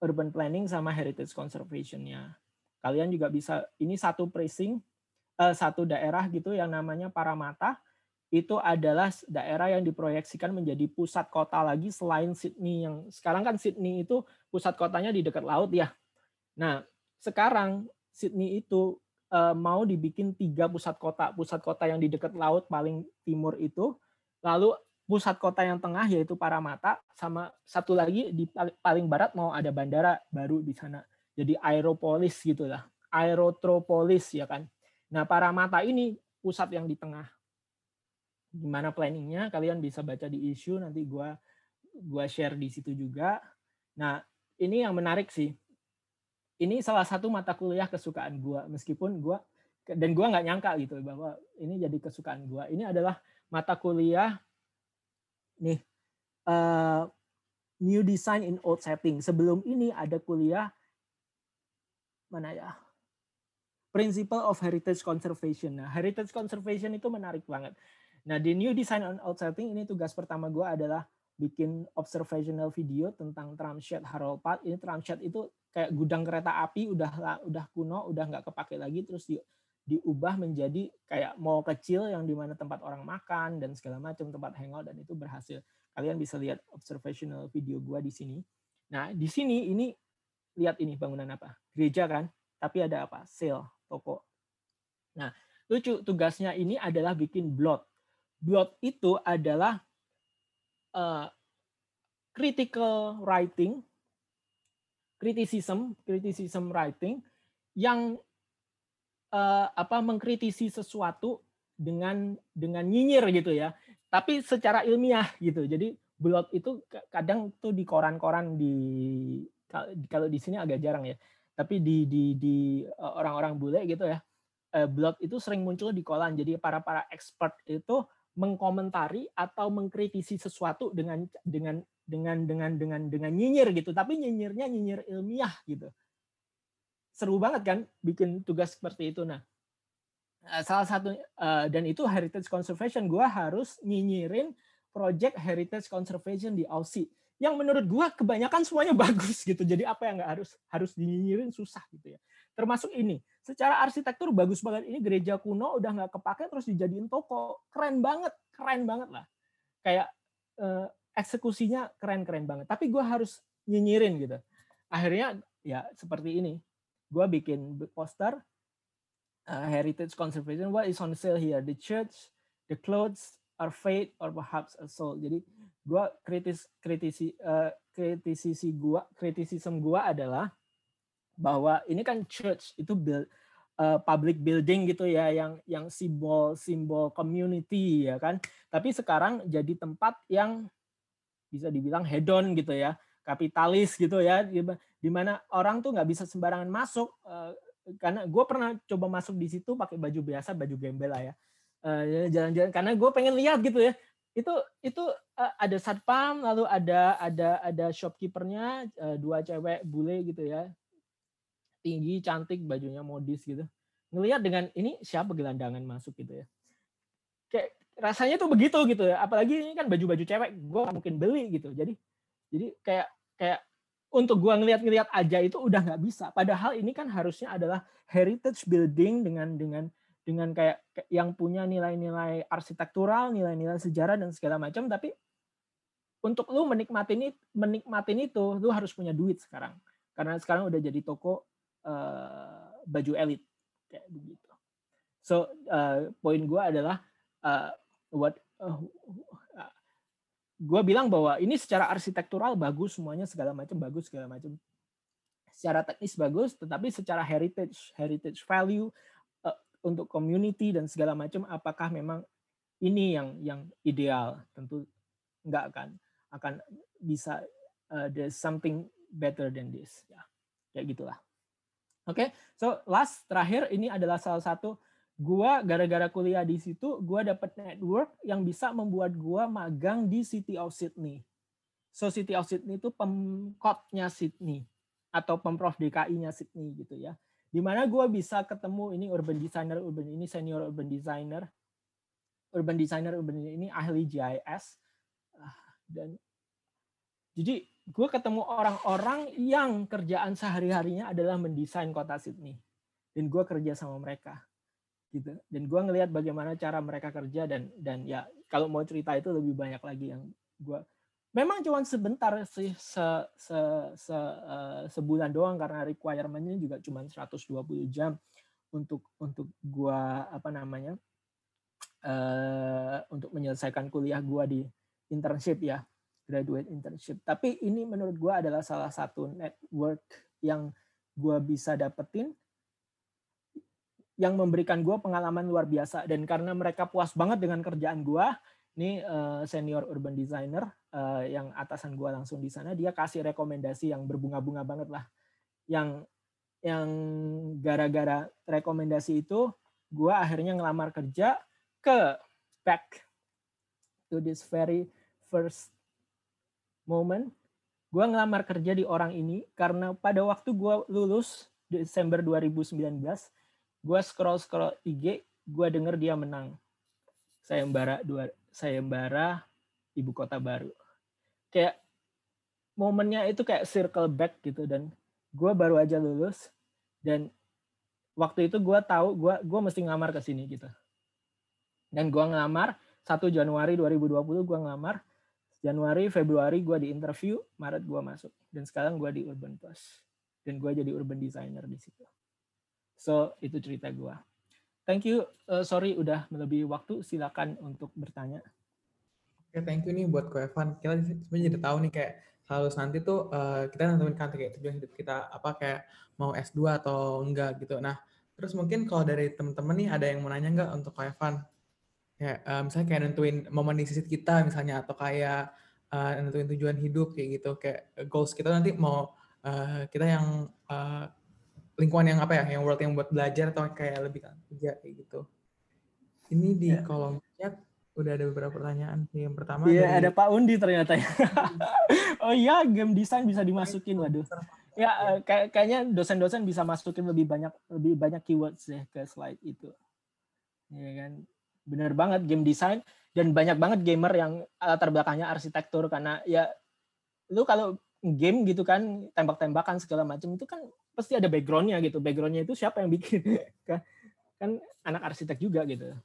urban planning sama heritage conservation-nya. Kalian juga bisa ini satu pricing eh, satu daerah gitu yang namanya Paramata itu adalah daerah yang diproyeksikan menjadi pusat kota lagi selain Sydney yang sekarang kan Sydney itu pusat kotanya di dekat laut ya. Nah, sekarang Sydney itu eh, mau dibikin tiga pusat kota. Pusat kota yang di dekat laut paling timur itu Lalu pusat kota yang tengah yaitu Paramata sama satu lagi di paling barat mau ada bandara baru di sana. Jadi Aeropolis gitulah. Aerotropolis ya kan. Nah, Paramata ini pusat yang di tengah. Gimana planningnya kalian bisa baca di isu nanti gua gua share di situ juga. Nah, ini yang menarik sih. Ini salah satu mata kuliah kesukaan gua meskipun gua dan gua nggak nyangka gitu bahwa ini jadi kesukaan gua. Ini adalah mata kuliah nih uh, new design in old setting. Sebelum ini ada kuliah mana ya? Principle of Heritage Conservation. Nah, Heritage Conservation itu menarik banget. Nah, di New Design on Old Setting ini tugas pertama gue adalah bikin observational video tentang tramshed Harold. Ini tramshed itu kayak gudang kereta api udah udah kuno, udah nggak kepake lagi terus di diubah menjadi kayak mall kecil yang di mana tempat orang makan dan segala macam tempat hangout dan itu berhasil. Kalian bisa lihat observational video gua di sini. Nah, di sini ini lihat ini bangunan apa? Gereja kan? Tapi ada apa? Sale, toko. Nah, lucu tugasnya ini adalah bikin blot. Blot itu adalah uh, critical writing, criticism, criticism writing yang uh, apa mengkritisi sesuatu dengan dengan nyinyir gitu ya. Tapi secara ilmiah gitu. Jadi blog itu kadang tuh di koran-koran di kalau di sini agak jarang ya. Tapi di di di orang-orang bule gitu ya. Blog itu sering muncul di koran. Jadi para para expert itu mengkomentari atau mengkritisi sesuatu dengan dengan dengan dengan dengan dengan nyinyir gitu. Tapi nyinyirnya nyinyir ilmiah gitu seru banget kan bikin tugas seperti itu. Nah, eh, salah satu uh, dan itu heritage conservation gue harus nyinyirin project heritage conservation di Aussie yang menurut gue kebanyakan semuanya [laughs] bagus gitu. Jadi apa yang nggak harus harus dinyinyirin susah gitu ya. Termasuk ini, secara arsitektur bagus banget. Ini gereja kuno udah nggak kepake terus dijadiin toko, keren banget, keren banget lah. Kayak uh, eksekusinya keren-keren banget. Tapi gue harus nyinyirin gitu. Akhirnya ya seperti ini gue bikin poster uh, heritage conservation. What is on sale here? The church the clothes are fade or perhaps a soul. Jadi gue kritis kritisi uh, kritisisi gue kritisism gue adalah bahwa ini kan church itu build uh, public building gitu ya yang yang simbol simbol community ya kan. Tapi sekarang jadi tempat yang bisa dibilang hedon gitu ya kapitalis gitu ya di mana orang tuh nggak bisa sembarangan masuk uh, karena gue pernah coba masuk di situ pakai baju biasa baju gembel lah ya. Uh, jalan-jalan karena gue pengen lihat gitu ya. Itu itu uh, ada satpam lalu ada ada ada shopkeepernya uh, dua cewek bule gitu ya. Tinggi cantik bajunya modis gitu. Ngelihat dengan ini siapa gelandangan masuk gitu ya? Kayak rasanya tuh begitu gitu ya. Apalagi ini kan baju-baju cewek gue mungkin beli gitu. Jadi jadi kayak kayak untuk gua ngeliat-ngeliat aja itu udah nggak bisa. Padahal ini kan harusnya adalah heritage building dengan dengan dengan kayak yang punya nilai-nilai arsitektural, nilai-nilai sejarah dan segala macam. Tapi untuk lu menikmatin itu, menikmatin itu, lu harus punya duit sekarang. Karena sekarang udah jadi toko uh, baju elit kayak begitu. So uh, poin gua adalah uh, what gue bilang bahwa ini secara arsitektural bagus semuanya segala macam bagus segala macam secara teknis bagus tetapi secara heritage heritage value uh, untuk community dan segala macam apakah memang ini yang yang ideal? Tentu nggak akan akan bisa uh, there's something better than this ya. Kayak gitulah. Oke okay? so last terakhir ini adalah salah satu gua gara-gara kuliah di situ gua dapat network yang bisa membuat gua magang di City of Sydney. So City of Sydney itu pemkotnya Sydney atau pemprov DKI-nya Sydney gitu ya. Di mana gua bisa ketemu ini urban designer, urban ini senior urban designer, urban designer, urban ini ahli GIS ah, dan jadi gue ketemu orang-orang yang kerjaan sehari-harinya adalah mendesain kota Sydney dan gue kerja sama mereka gitu. Dan gue ngelihat bagaimana cara mereka kerja dan dan ya kalau mau cerita itu lebih banyak lagi yang gue memang cuma sebentar sih se, se, se, uh, sebulan doang karena requirementnya juga cuma 120 jam untuk untuk gue apa namanya uh, untuk menyelesaikan kuliah gue di internship ya graduate internship. Tapi ini menurut gue adalah salah satu network yang gue bisa dapetin yang memberikan gue pengalaman luar biasa. Dan karena mereka puas banget dengan kerjaan gue ini uh, senior urban designer uh, yang atasan gue langsung di sana dia kasih rekomendasi yang berbunga-bunga banget lah. Yang yang gara-gara rekomendasi itu gue akhirnya ngelamar kerja ke back to this very first moment gue ngelamar kerja di orang ini karena pada waktu gue lulus Desember 2019 gue scroll scroll IG gue denger dia menang. Sayembara dua sayembara ibu kota baru. Kayak momennya itu kayak circle back gitu dan gue baru aja lulus dan waktu itu gue tahu gue gue mesti ngamar ke sini gitu. Dan gue ngamar 1 Januari 2020 gue ngamar Januari Februari gue di interview Maret gue masuk. Dan sekarang gue di Urban Plus. Dan gue jadi urban designer di situ So itu cerita gue. thank you. Uh, sorry udah melebihi waktu. Silakan untuk bertanya. Oke, thank you nih buat Ko Evan. Kita sebenarnya jadi tahu nih kayak harus nanti tuh uh, kita nentuin kan kayak tujuan hidup kita apa kayak mau S2 atau enggak gitu. Nah, terus mungkin kalau dari teman-teman nih ada yang mau nanya enggak untuk Ko Evan? Kayak uh, misalnya kayak nentuin momen di sisi kita misalnya atau kayak uh, nentuin tujuan hidup kayak gitu kayak goals kita nanti mau uh, kita yang uh, lingkungan yang apa ya yang world yang buat belajar atau kayak lebih kerja kayak gitu ini di yeah. kolom chat udah ada beberapa pertanyaan. Yang pertama Iya, dari... ada Pak Undi ternyata ya. [laughs] oh iya, game design bisa dimasukin, waduh. Ya, eh, kayak kayaknya dosen-dosen bisa masukin lebih banyak lebih banyak keywords ya ke slide itu. Ya kan. Bener banget game design dan banyak banget gamer yang latar belakangnya arsitektur karena ya lu kalau game gitu kan tembak-tembakan segala macam itu kan pasti ada backgroundnya gitu. Backgroundnya itu siapa yang bikin? [laughs] Kan kan anak arsitek juga gitu.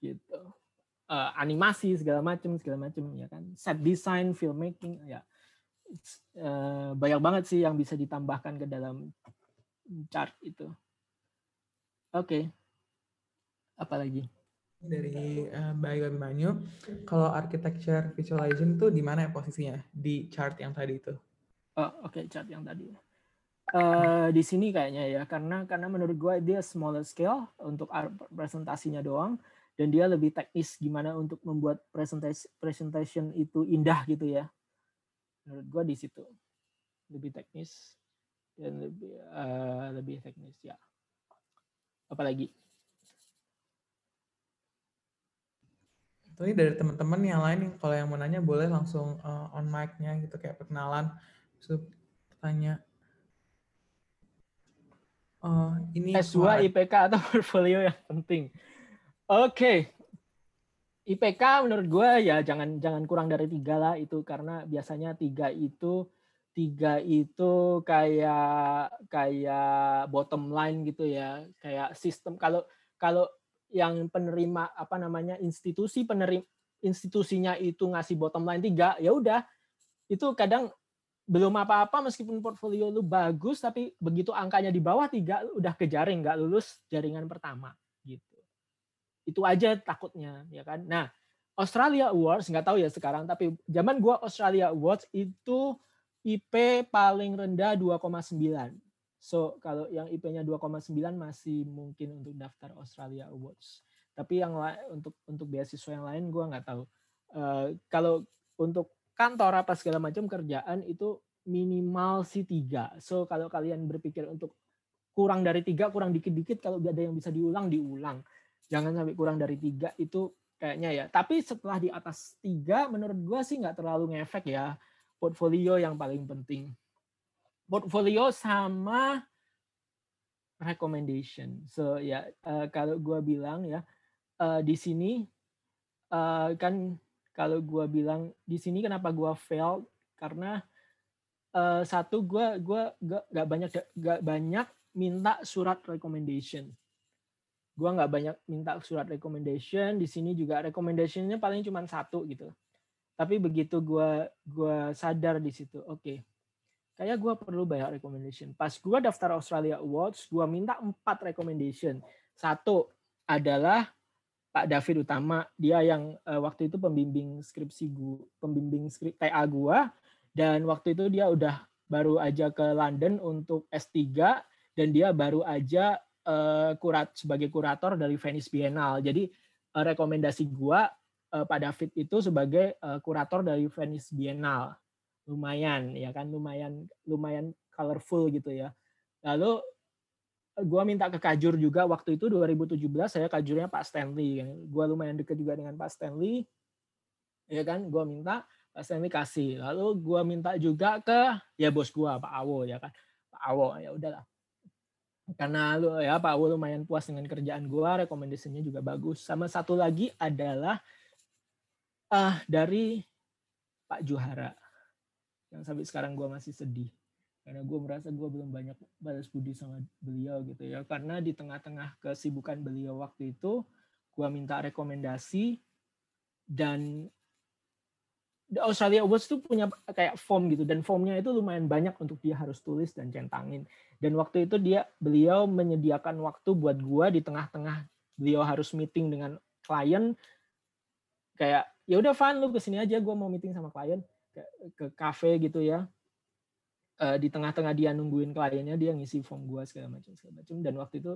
Gitu. Uh, animasi segala macam segala macam ya kan. Set design filmmaking ya. Uh, banyak banget sih yang bisa ditambahkan ke dalam chart itu. Oke. Okay. apalagi dari uh, Bayu Abimanyu kalau architecture visualization tuh di mana ya posisinya? Di chart yang tadi itu oh oke okay, chart yang tadi. Uh, di sini kayaknya ya karena karena menurut gue dia smaller scale untuk presentasinya doang dan dia lebih teknis gimana untuk membuat presentation presentation itu indah gitu ya. Menurut gua di situ. Lebih teknis dan lebih uh, lebih teknis ya. Apalagi? Tapi dari teman-teman yang lain kalau yang mau nanya boleh langsung uh, on mic-nya gitu kayak perkenalan, tanya. Oh, ini S2 IPK atau [laughs] portfolio yang penting. Oke. Okay. IPK menurut gue ya jangan jangan kurang dari tiga lah itu karena biasanya tiga itu tiga itu kayak kayak bottom line gitu ya kayak sistem kalau kalau yang penerima apa namanya institusi penerima institusinya itu ngasih bottom line tiga ya udah itu kadang belum apa-apa meskipun portfolio lu bagus tapi begitu angkanya di bawah tiga udah kejaring nggak lulus jaringan pertama gitu. Itu aja takutnya ya kan? Nah Australia Awards nggak tahu ya sekarang tapi zaman gua Australia Awards itu IP paling rendah 2,9 so kalau yang IP-nya 2,9 masih mungkin untuk daftar Australia Awards. Tapi yang untuk untuk beasiswa yang lain gua nggak tahu. Uh, kalau untuk kantor apa segala macam kerjaan itu minimal sih tiga so kalau kalian berpikir untuk kurang dari tiga kurang dikit-dikit kalau ada yang bisa diulang diulang jangan sampai kurang dari tiga itu kayaknya ya. Tapi setelah di atas tiga, menurut gue sih nggak terlalu ngefek ya. Portfolio yang paling penting. Portfolio sama recommendation. So ya uh, kalau gue bilang ya uh, di sini uh, kan kalau gue bilang di sini kenapa gue fail? Karena uh, satu gue gua gak banyak gak banyak minta surat recommendation. Gue nggak banyak minta surat recommendation di sini juga recommendationnya paling cuma satu gitu. Tapi begitu gue gua sadar di situ oke. Okay, kayak gue perlu banyak recommendation. Pas gue daftar Australia Awards gue minta empat recommendation. Satu adalah Pak David Utama dia yang uh, waktu itu pembimbing skripsi gue pembimbing skrip TA gue dan waktu itu dia udah baru aja ke London untuk S3 dan dia baru aja uh, kurat sebagai kurator dari Venice Biennale. Jadi uh, rekomendasi gua uh, Pak David itu sebagai uh, kurator dari Venice Biennale. Lumayan ya kan lumayan lumayan colorful gitu ya. Lalu gua minta ke Kajur juga waktu itu 2017 saya Kajurnya Pak Stanley. Gua lumayan deket juga dengan Pak Stanley. Ya kan, gua minta Pak Stanley kasih. Lalu gua minta juga ke ya bos gua Pak Awo ya kan. Pak Awo ya udahlah karena lu ya Pak Awu lumayan puas dengan kerjaan gua, rekomendasinya juga bagus. Sama satu lagi adalah uh, dari Pak Juhara yang sampai sekarang gua masih sedih karena gue merasa gue belum banyak balas budi sama beliau gitu ya. Karena di tengah-tengah kesibukan beliau waktu itu gue minta rekomendasi dan The Australia Awards tuh punya kayak form gitu. Dan formnya itu lumayan banyak untuk dia harus tulis dan centangin. Dan waktu itu dia beliau menyediakan waktu buat gua di tengah-tengah beliau harus meeting dengan klien. Kayak ya udah fun lu ke sini aja gua mau meeting sama klien ke, ke cafe gitu ya uh, di tengah-tengah dia nungguin kliennya dia ngisi form gua segala macam segala macam. Dan waktu itu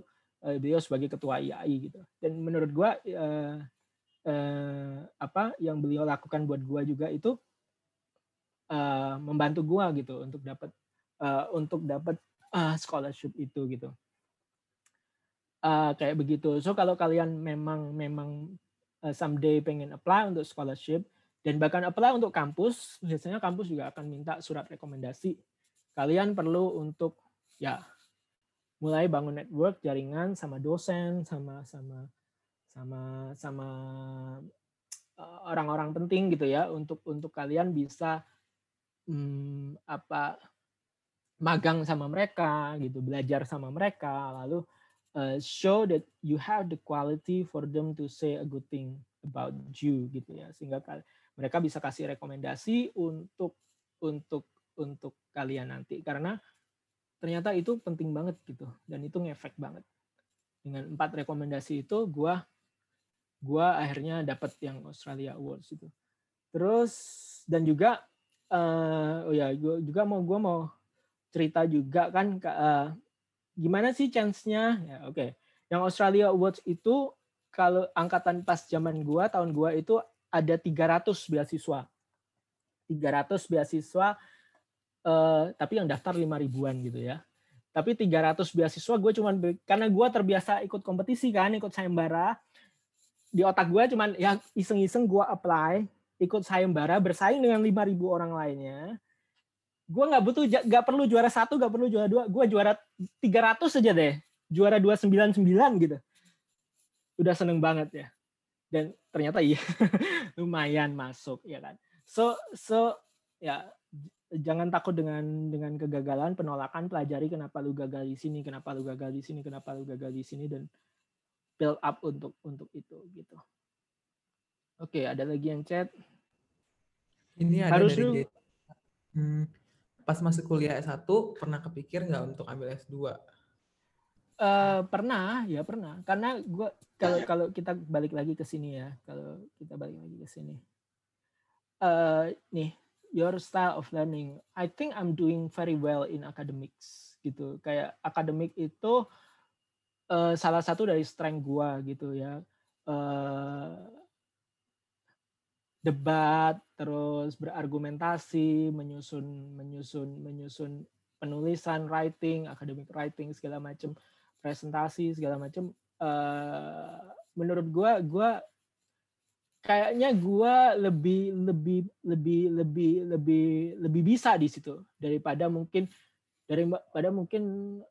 uh, beliau sebagai ketua IAI gitu. Dan menurut gua uh, uh, apa yang beliau lakukan buat gua juga itu uh, membantu gua gitu untuk dapat uh, untuk dapat uh, scholarship itu gitu. Uh, kayak begitu. So kalau kalian memang memang someday pengen apply untuk scholarship dan bahkan apply untuk kampus biasanya kampus juga akan minta surat rekomendasi kalian perlu untuk ya mulai bangun network jaringan sama dosen sama sama sama sama eh, orang-orang penting gitu ya untuk untuk kalian bisa hmm, apa magang sama mereka gitu belajar sama mereka lalu uh, show that you have the quality for them to say a good thing about you gitu ya sehingga mereka bisa kasih rekomendasi untuk untuk untuk kalian nanti karena ternyata itu penting banget gitu dan itu ngefek banget dengan empat rekomendasi itu gua gua akhirnya dapat yang Australia Awards itu. Terus dan juga uh, oh ya gua juga mau gua mau cerita juga kan uh, gimana sih chance-nya? Ya oke. Okay. Yang Australia Awards itu kalau angkatan pas zaman gua tahun gua itu ada 300 beasiswa. 300 beasiswa uh, tapi yang daftar 5 ribuan gitu ya. Tapi 300 beasiswa gue cuman karena gue terbiasa ikut kompetisi kan ikut sayembara. Di otak gue cuman ya iseng-iseng gue apply ikut sayembara bersaing dengan 5.000 orang lainnya. Gue nggak butuh nggak perlu juara satu nggak perlu juara dua gue juara 300 saja deh. Juara 299 gitu. Udah seneng banget ya. Dan ternyata iya [laughs] lumayan masuk ya kan. So so ya jangan takut dengan dengan kegagalan penolakan pelajari kenapa lu gagal di sini kenapa lu gagal di sini kenapa lu gagal di sini dan build up untuk untuk itu gitu. Oke, ada lagi yang chat. Ini ada Harus dari lu... hmm, pas masih kuliah S1 pernah kepikir nggak untuk ambil S2? Uh, eh, pernah, ya pernah. Karena gua kalau kalau kita balik lagi ke sini ya, kalau kita balik lagi ke sini. Uh, nih, your style of learning. I think I'm doing very well in academics gitu. Kayak akademik itu uh, salah satu dari strength gua gitu ya. Uh, debat, terus berargumentasi, menyusun menyusun menyusun penulisan, writing, academic writing segala macam, presentasi segala macam. Uh, menurut gua, gua kayaknya gua lebih lebih lebih lebih lebih lebih bisa di situ daripada mungkin daripada mungkin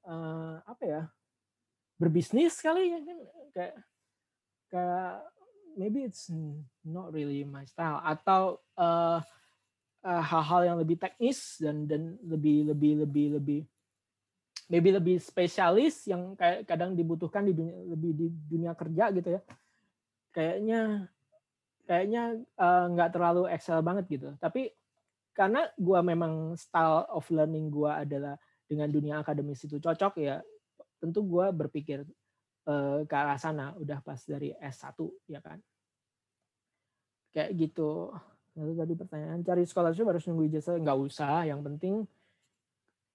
uh, apa ya berbisnis kali ya kan kayak kayak maybe it's not really my style atau uh, uh, hal-hal yang lebih teknis dan dan lebih lebih lebih lebih maybe lebih spesialis yang kayak kadang dibutuhkan di dunia lebih di dunia kerja gitu ya. Kayaknya kayaknya nggak uh, terlalu excel banget gitu. Tapi karena gua memang style of learning gua adalah dengan dunia akademis itu cocok ya tentu gue berpikir uh, ke arah sana udah pas dari S1 ya kan? Kayak gitu. Lalu tadi pertanyaan. Cari scholarship harus nunggu ijazah. Nggak usah. Yang penting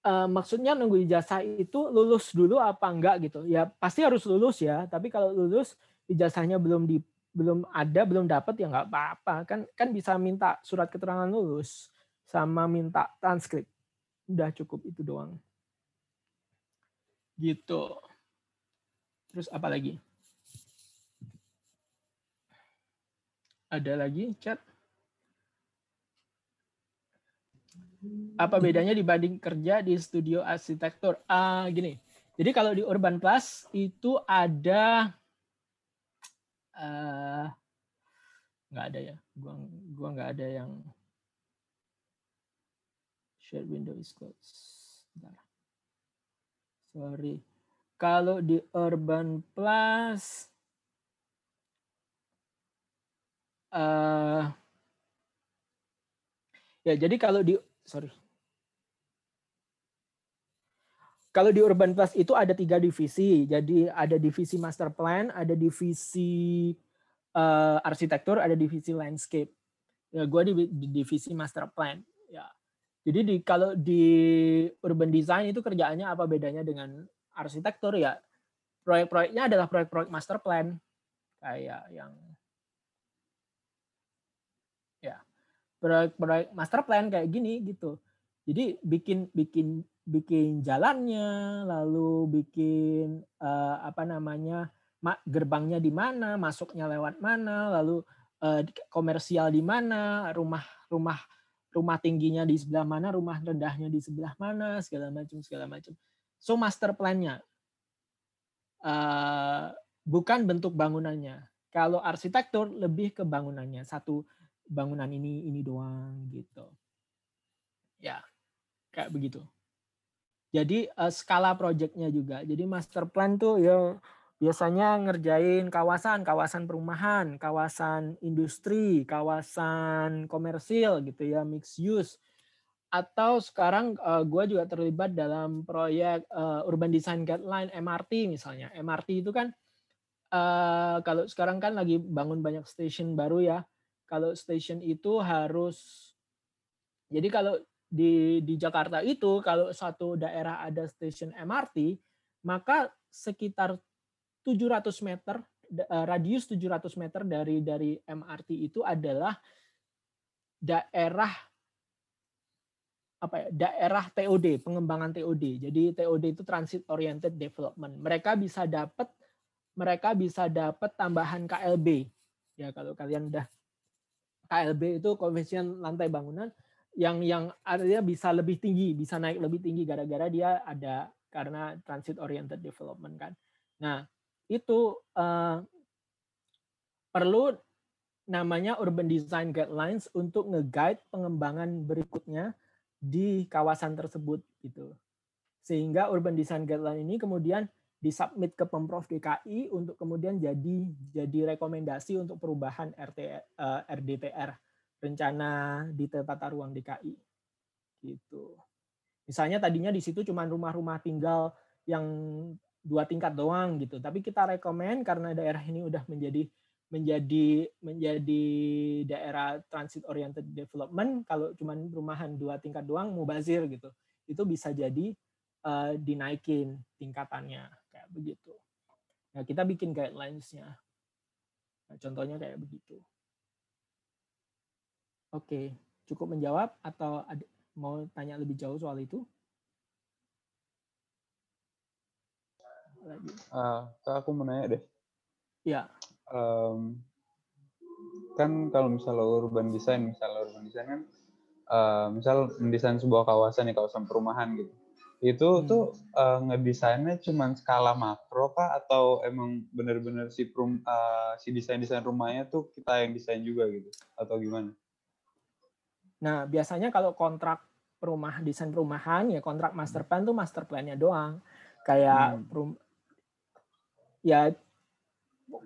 uh, maksudnya nunggu ijazah itu lulus dulu apa enggak gitu. Ya pasti harus lulus ya. Tapi kalau lulus ijazahnya belum di belum ada belum dapat ya nggak apa-apa kan kan bisa minta surat keterangan lulus sama minta transkrip udah cukup itu doang Gitu. Terus apa lagi? Ada lagi chat? Apa bedanya dibanding kerja di studio arsitektur? Ah, gini. Jadi kalau di Urban Plus itu ada uh, nggak ada ya. Gua gua nggak ada yang share window is closed. Sorry kalau di urban plus uh, Ya, jadi kalau di sorry. Kalau di Urban Plus itu ada tiga divisi. Jadi ada divisi master plan, ada divisi uh, arsitektur, ada divisi landscape. Ya, gue di, di divisi master plan. Ya, jadi di kalau di urban design itu kerjaannya apa bedanya dengan arsitektur ya? Proyek-proyeknya adalah proyek-proyek master plan kayak yang ya proyek-proyek master plan kayak gini gitu. Jadi bikin bikin bikin jalannya, lalu bikin uh, apa namanya gerbangnya di mana, masuknya lewat mana, lalu uh, komersial di mana, rumah rumah rumah tingginya di sebelah mana, rumah rendahnya di sebelah mana, segala macam segala macam. So master plan-nya uh, bukan bentuk bangunannya. Kalau arsitektur lebih ke bangunannya, satu bangunan ini ini doang gitu. Ya, kayak begitu. Jadi uh, skala proyeknya juga. Jadi master plan tuh ya biasanya ngerjain kawasan, kawasan perumahan, kawasan industri, kawasan komersil gitu ya, mixed use. Atau sekarang uh, eh, gue juga terlibat dalam proyek uh, urban design guideline MRT misalnya. MRT itu kan uh, kalau sekarang kan lagi bangun banyak stasiun baru ya. Kalau stasiun itu harus jadi kalau di di Jakarta itu kalau satu daerah ada stasiun MRT, maka sekitar 700 meter eh, radius 700 meter dari dari MRT itu adalah daerah apa ya, daerah TOD, pengembangan TOD. Jadi TOD itu transit oriented development. Mereka bisa dapat mereka bisa dapat tambahan KLB. Ya kalau kalian udah KLB itu koefisien lantai bangunan, yang yang artinya bisa lebih tinggi, bisa naik lebih tinggi gara-gara dia ada karena transit oriented development kan. Nah, itu uh, perlu namanya urban design guidelines untuk nge-guide pengembangan berikutnya di kawasan tersebut gitu. Sehingga urban design guideline ini kemudian disubmit ke Pemprov DKI untuk kemudian jadi jadi rekomendasi untuk perubahan RT, uh, eh, RDTR rencana di tata ruang DKI. Gitu. Misalnya tadinya di situ cuma rumah-rumah tinggal yang dua tingkat doang gitu, tapi kita rekomend karena daerah ini udah menjadi menjadi menjadi daerah transit oriented development kalau cuma rumahan dua tingkat doang mubazir gitu itu bisa jadi uh, dinaikin tingkatannya kayak begitu nah kita bikin guidelines-nya nah, contohnya kayak begitu Oke, cukup menjawab atau ada, mau tanya lebih jauh soal itu? Lagi. Uh, aku mau nanya deh. Ya. Um, kan kalau misalnya urban design, misalnya urban design kan, uh, misal mendesain sebuah kawasan ya kawasan perumahan gitu, itu hmm. tuh uh, ngedesainnya cuma skala makro kah atau emang bener-bener si perum, uh, si desain desain rumahnya tuh kita yang desain juga gitu atau gimana? Nah, biasanya kalau kontrak rumah desain perumahan ya kontrak master plan tuh master plan-nya doang. Kayak hmm. perum, ya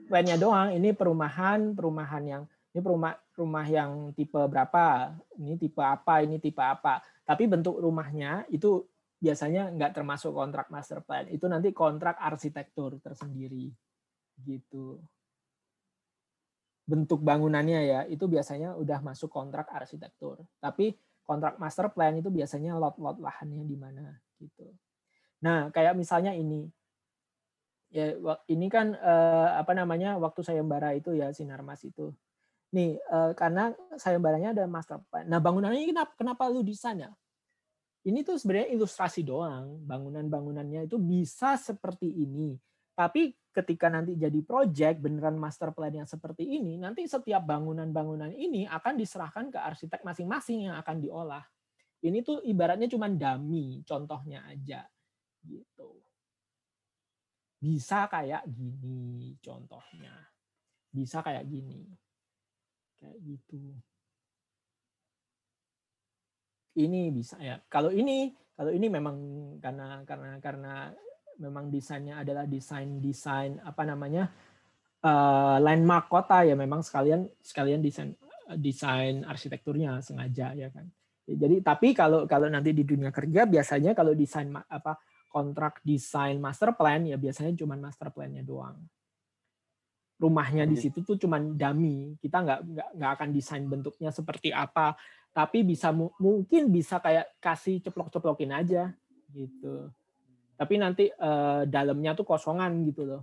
plan-nya doang. Ini perumahan, perumahan yang ini rumah rumah yang tipe berapa, ini tipe apa, ini tipe apa. Tapi bentuk rumahnya itu biasanya nggak termasuk kontrak master plan. Itu nanti kontrak arsitektur tersendiri gitu bentuk bangunannya ya itu biasanya udah masuk kontrak arsitektur. Tapi kontrak master plan itu biasanya lot-lot lahannya di mana gitu. Nah, kayak misalnya ini. Ya ini kan eh, apa namanya waktu sayembara itu ya Sinarmas itu. Nih, eh, karena sayembaranya ada master plan. Nah, bangunannya kenapa kenapa lu desain ya? Ini tuh sebenarnya ilustrasi doang. Bangunan-bangunannya itu bisa seperti ini tapi ketika nanti jadi project beneran master plan yang seperti ini, nanti setiap bangunan-bangunan ini akan diserahkan ke arsitek masing-masing yang akan diolah. Ini tuh ibaratnya cuma dummy, contohnya aja. Gitu. Bisa kayak gini contohnya. Bisa kayak gini. Kayak gitu. Ini bisa ya. Kalau ini kalau ini memang karena karena karena memang desainnya adalah desain desain apa namanya uh, landmark kota ya memang sekalian sekalian desain desain arsitekturnya sengaja ya kan Jadi tapi kalau kalau nanti di dunia kerja biasanya kalau desain apa kontrak desain master plan ya biasanya cuma master plan-nya doang. Rumahnya di situ tuh cuma dummy. Kita nggak nggak akan desain bentuknya seperti apa, tapi bisa mu- mungkin bisa kayak kasih ceplok-ceplokin aja gitu. Tapi nanti eh, dalamnya tuh kosongan gitu loh.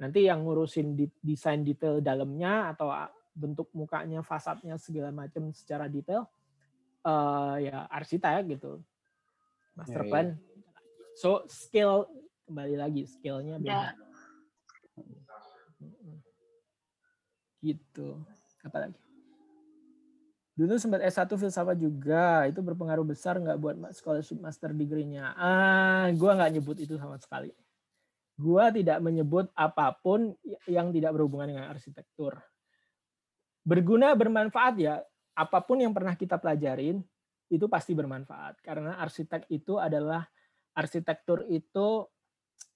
Nanti yang ngurusin di- desain detail dalamnya atau ah, bentuk mukanya, fasadnya segala macam secara detail eh ya arsitek gitu master Ya, ya. plan so skill kembali lagi skillnya beda Mm-mm. gitu apa lagi dulu sempat S1 filsafat juga. Itu berpengaruh besar nggak buat scholarship master degree-nya? Ah gua nggak nyebut itu sama sekali. Gua tidak menyebut apa pun yang tidak berhubungan dengan arsitektur. Berguna bermanfaat ya. Apa pun yang pernah kita pelajarin itu pasti bermanfaat. Karena arsitek itu adalah arsitektur itu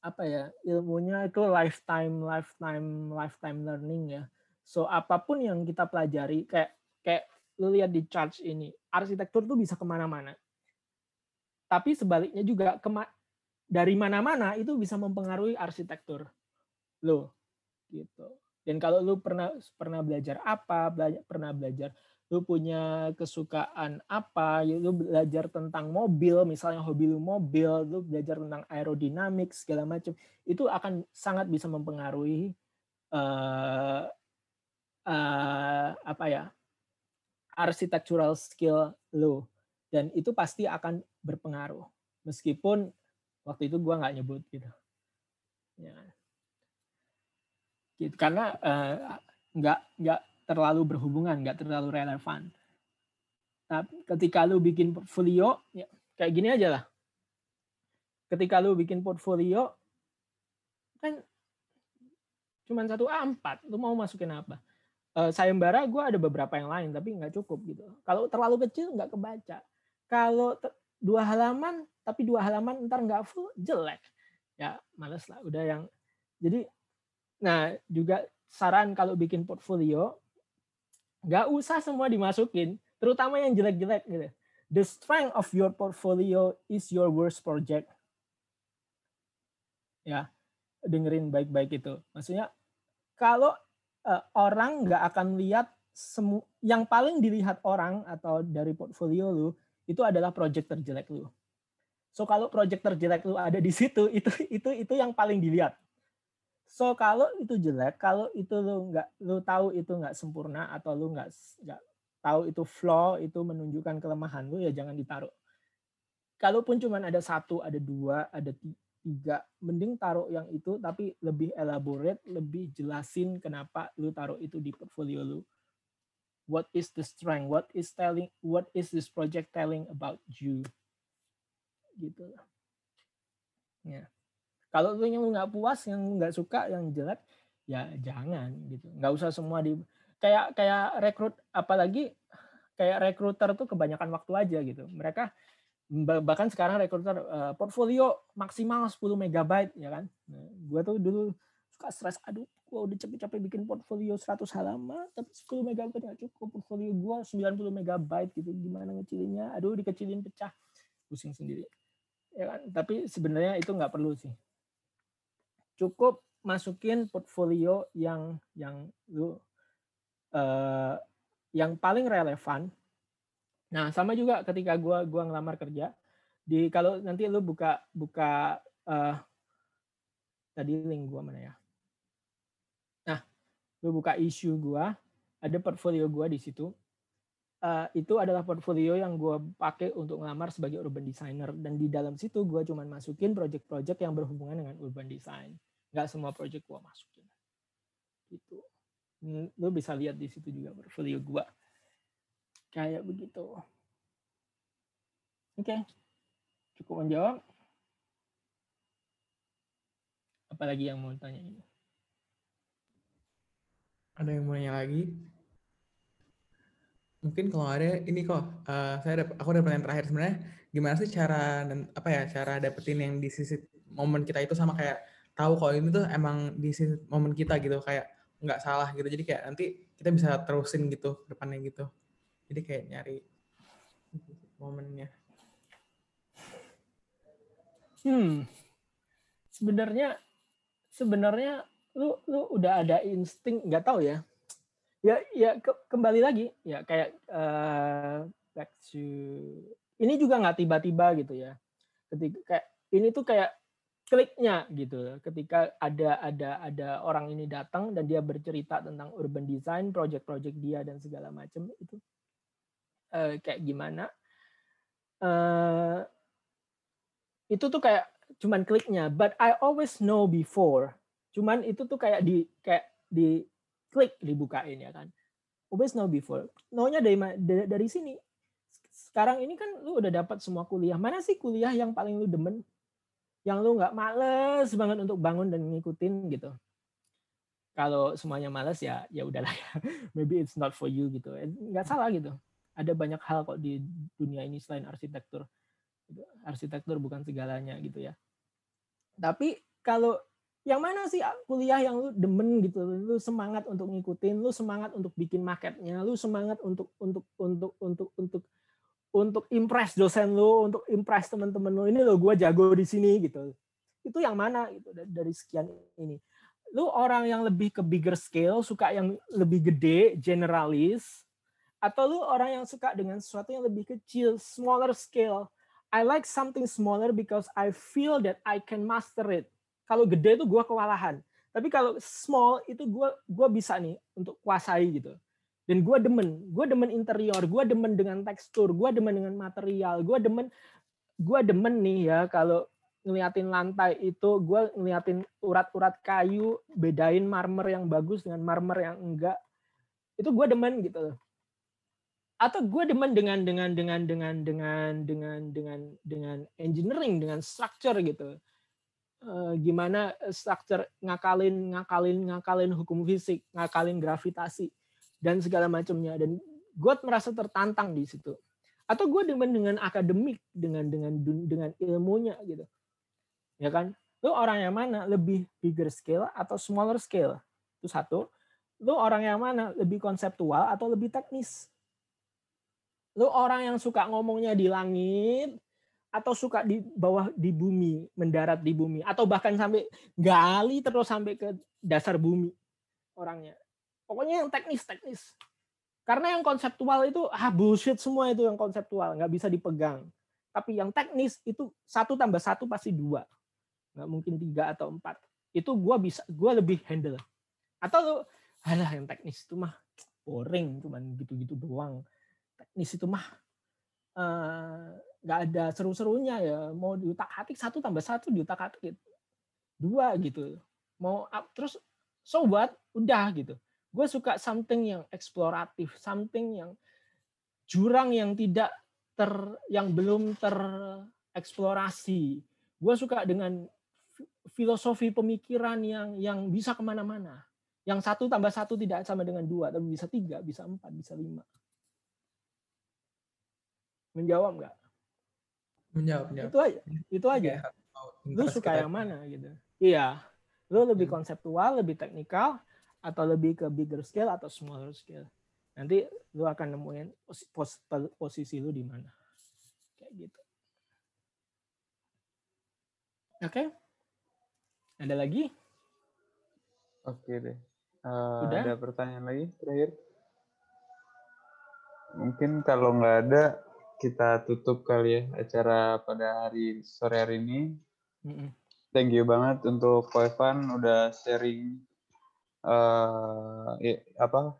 apa ya ilmunya itu lifetime lifetime lifetime learning ya. So apa pun yang kita pelajari kayak kayak lu lihat di charts ini arsitektur tuh bisa ke mana-mana. Tapi sebaliknya juga kema dari mana-mana itu bisa mempengaruhi arsitektur lo gitu. Dan kalau lu pernah pernah belajar apa belajar pernah belajar lu punya kesukaan apa, ya lu belajar tentang mobil, misalnya hobi lu mobil, lu belajar tentang aerodinamik segala macam, itu akan sangat bisa mempengaruhi eh eh, apa ya architectural skill lu dan itu pasti akan berpengaruh meskipun waktu itu gua nggak nyebut gitu ya gitu karena eh, nggak nggak terlalu berhubungan, nggak terlalu relevan. Tapi ketika lu bikin portfolio, ya kayak gini aja lah. Ketika lu bikin portfolio, kan cuma satu A4, lu mau masukin apa? Eh, sayembara gue ada beberapa yang lain, tapi nggak cukup gitu. Kalau terlalu kecil nggak kebaca. Kalau ter- dua halaman, tapi dua halaman ntar nggak full, jelek. Ya males lah, udah yang. Jadi, nah juga saran kalau bikin portfolio, nggak usah semua dimasukin, terutama yang jelek-jelek gitu. The strength of your portfolio is your worst project. Ya, dengerin baik-baik itu. Maksudnya kalau eh, orang nggak akan lihat semu yang paling dilihat orang atau dari portfolio lu itu adalah project terjelek lu. So kalau project terjelek lu ada di situ, [laughs] itu itu itu yang paling dilihat. So kalau itu jelek, kalau itu lu nggak lu tahu itu nggak sempurna atau lu nggak nggak tahu itu flaw, itu menunjukkan kelemahan lu ya jangan ditaruh. Kalaupun cuma ada satu, ada dua, ada ti- tiga, mending taruh yang itu tapi lebih elaborate, lebih jelasin kenapa lu taruh itu di portfolio lu. What is the strength? What is telling? What is this project telling about you? Gitu. Ya kalau lu yang nggak puas yang nggak suka yang jelek ya jangan gitu nggak usah semua di kayak kayak rekrut apalagi kayak rekruter tuh kebanyakan waktu aja gitu mereka bahkan sekarang rekruter eh, portfolio maksimal 10 megabyte ya kan? Nah, gue tuh dulu suka stres aduh gue udah capek-capek bikin portfolio 100 halaman tapi 10 megabyte nggak cukup portfolio gue 90 megabyte gitu gimana ngecilinnya? Aduh dikecilin pecah. Pusing sendiri. Ya kan? Tapi sebenarnya itu nggak perlu sih. Cukup masukin portfolio yang yang lu eh, yang paling relevan. Nah, sama juga ketika gua gua ngelamar kerja di kalau nanti lu buka buka eh, tadi link gua mana ya? Nah, lu buka issue gua, ada portfolio gua di situ. Eh, itu adalah portfolio yang gue pakai untuk ngelamar sebagai urban designer dan di dalam situ gue cuman masukin project-project yang berhubungan dengan urban design nggak semua project gue masukin gitu lu bisa lihat di situ juga portfolio gue kayak begitu oke cukup menjawab apalagi yang mau tanya ini Ada yang mau nanya lagi? Mungkin kalau ada ini kok, eh, saya ada, aku ada pertanyaan terakhir sebenarnya. Gimana sih cara dan apa ya cara dapetin yang di sisi momen kita itu sama kayak tahu kalau ini tuh emang di sisi momen kita gitu kayak nggak salah gitu. Jadi kayak nanti kita bisa terusin gitu ke depannya gitu. Jadi kayak nyari momennya? Hmm. Sebenarnya sebenarnya lu lu udah ada insting nggak tahu ya. Ya ya ke, kembali lagi ya kayak uh, back to ini juga nggak tiba-tiba gitu ya. Ketika kayak ini tuh kayak kliknya gitu ketika ada ada ada orang ini datang dan dia bercerita tentang urban design project-project dia dan segala macam itu uh, kayak gimana uh, itu tuh kayak cuman kliknya but I always know before cuman itu tuh kayak di kayak di klik dibukain ya kan always know before know-nya dari dari, sini sekarang ini kan lu udah dapat semua kuliah mana sih kuliah yang paling lu demen yang lu nggak males banget untuk bangun dan ngikutin gitu. Kalau semuanya males ya ya udahlah ya. [laughs] Maybe it's not for you gitu. Eh, nggak salah gitu. Ada banyak hal kok di dunia ini selain arsitektur. Arsitektur bukan segalanya gitu ya. Tapi kalau yang mana sih kuliah yang lu demen gitu, lu semangat untuk ngikutin, lu semangat untuk bikin marketnya, lu semangat untuk untuk untuk untuk untuk untuk impress dosen lu, untuk impress teman-teman lu. Ini lo gue jago di sini gitu. Itu yang mana gitu dari sekian ini. Lu orang yang lebih ke bigger scale, suka yang lebih gede, generalis, atau lu orang yang suka dengan sesuatu yang lebih kecil, smaller scale. I like something smaller because I feel that I can master it. Kalau gede itu gue kewalahan. Tapi kalau small itu gue gue bisa nih untuk kuasai gitu. Dan gue demen. Gue demen interior. Gue demen dengan tekstur. Gue demen dengan material. Gue demen gue demen nih ya kalau ngeliatin lantai itu gue ngeliatin urat-urat kayu bedain marmer yang bagus dengan marmer yang enggak. Itu gue demen gitu atau gue demen dengan dengan dengan dengan dengan dengan dengan dengan engineering dengan structure gitu. Eh, gimana structure ngakalin ngakalin ngakalin hukum fisik ngakalin gravitasi dan segala macamnya. Dan gue merasa tertantang di situ. Atau gue demen dengan akademik dengan dengan dengan ilmunya gitu. Ya kan? Lu orang yang mana lebih bigger scale atau smaller scale? Itu satu. Lu orang yang mana lebih konseptual atau lebih teknis lu orang yang suka ngomongnya di langit atau suka di bawah di bumi mendarat di bumi atau bahkan sampai gali terus sampai ke dasar bumi orangnya Pokoknya yang teknis-teknis. Karena yang konseptual itu ah bullshit semua itu yang konseptual, nggak bisa dipegang. Tapi yang teknis itu satu tambah satu pasti dua, nggak mungkin tiga atau empat. Itu gue bisa, gue lebih handle. Atau lu, alah yang teknis itu mah boring, cuman gitu-gitu doang. Teknis itu mah eh, nggak uh, ada seru-serunya ya. Mau diutak hati satu tambah satu diutak hati dua gitu. Mau terus so what? Udah gitu gue suka something yang eksploratif, something yang jurang yang tidak ter yang belum tereksplorasi. Gue suka dengan filosofi pemikiran yang yang bisa ke mana-mana. Yang satu tambah satu tidak sama dengan dua, tapi bisa tiga, bisa empat, bisa lima. Menjawab nggak? Menjawab, menjawab. Itu aja. Itu aja. Ya, lu suka yang mana gitu? Iya. Lu lebih hmm. konseptual, lebih teknikal, atau lebih ke bigger scale atau smaller scale. Nanti lu akan nemuin pos, posisi lu di mana. Kayak gitu. Oke. Okay? Ada lagi? Oke deh. Uh, Udah? Ada pertanyaan lagi terakhir? Mungkin kalau nggak ada, kita tutup kali ya acara pada hari sore hari ini. Thank you banget untuk Ko Evan udah sharing uh, ya, apa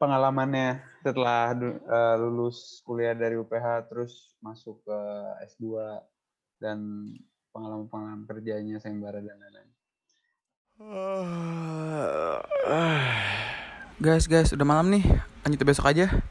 pengalamannya setelah uh, lulus kuliah dari UPH terus masuk ke S2 dan pengalaman-pengalaman kerjanya sayembara dan lain-lain. Guys, guys, udah malam nih. Lanjut besok aja.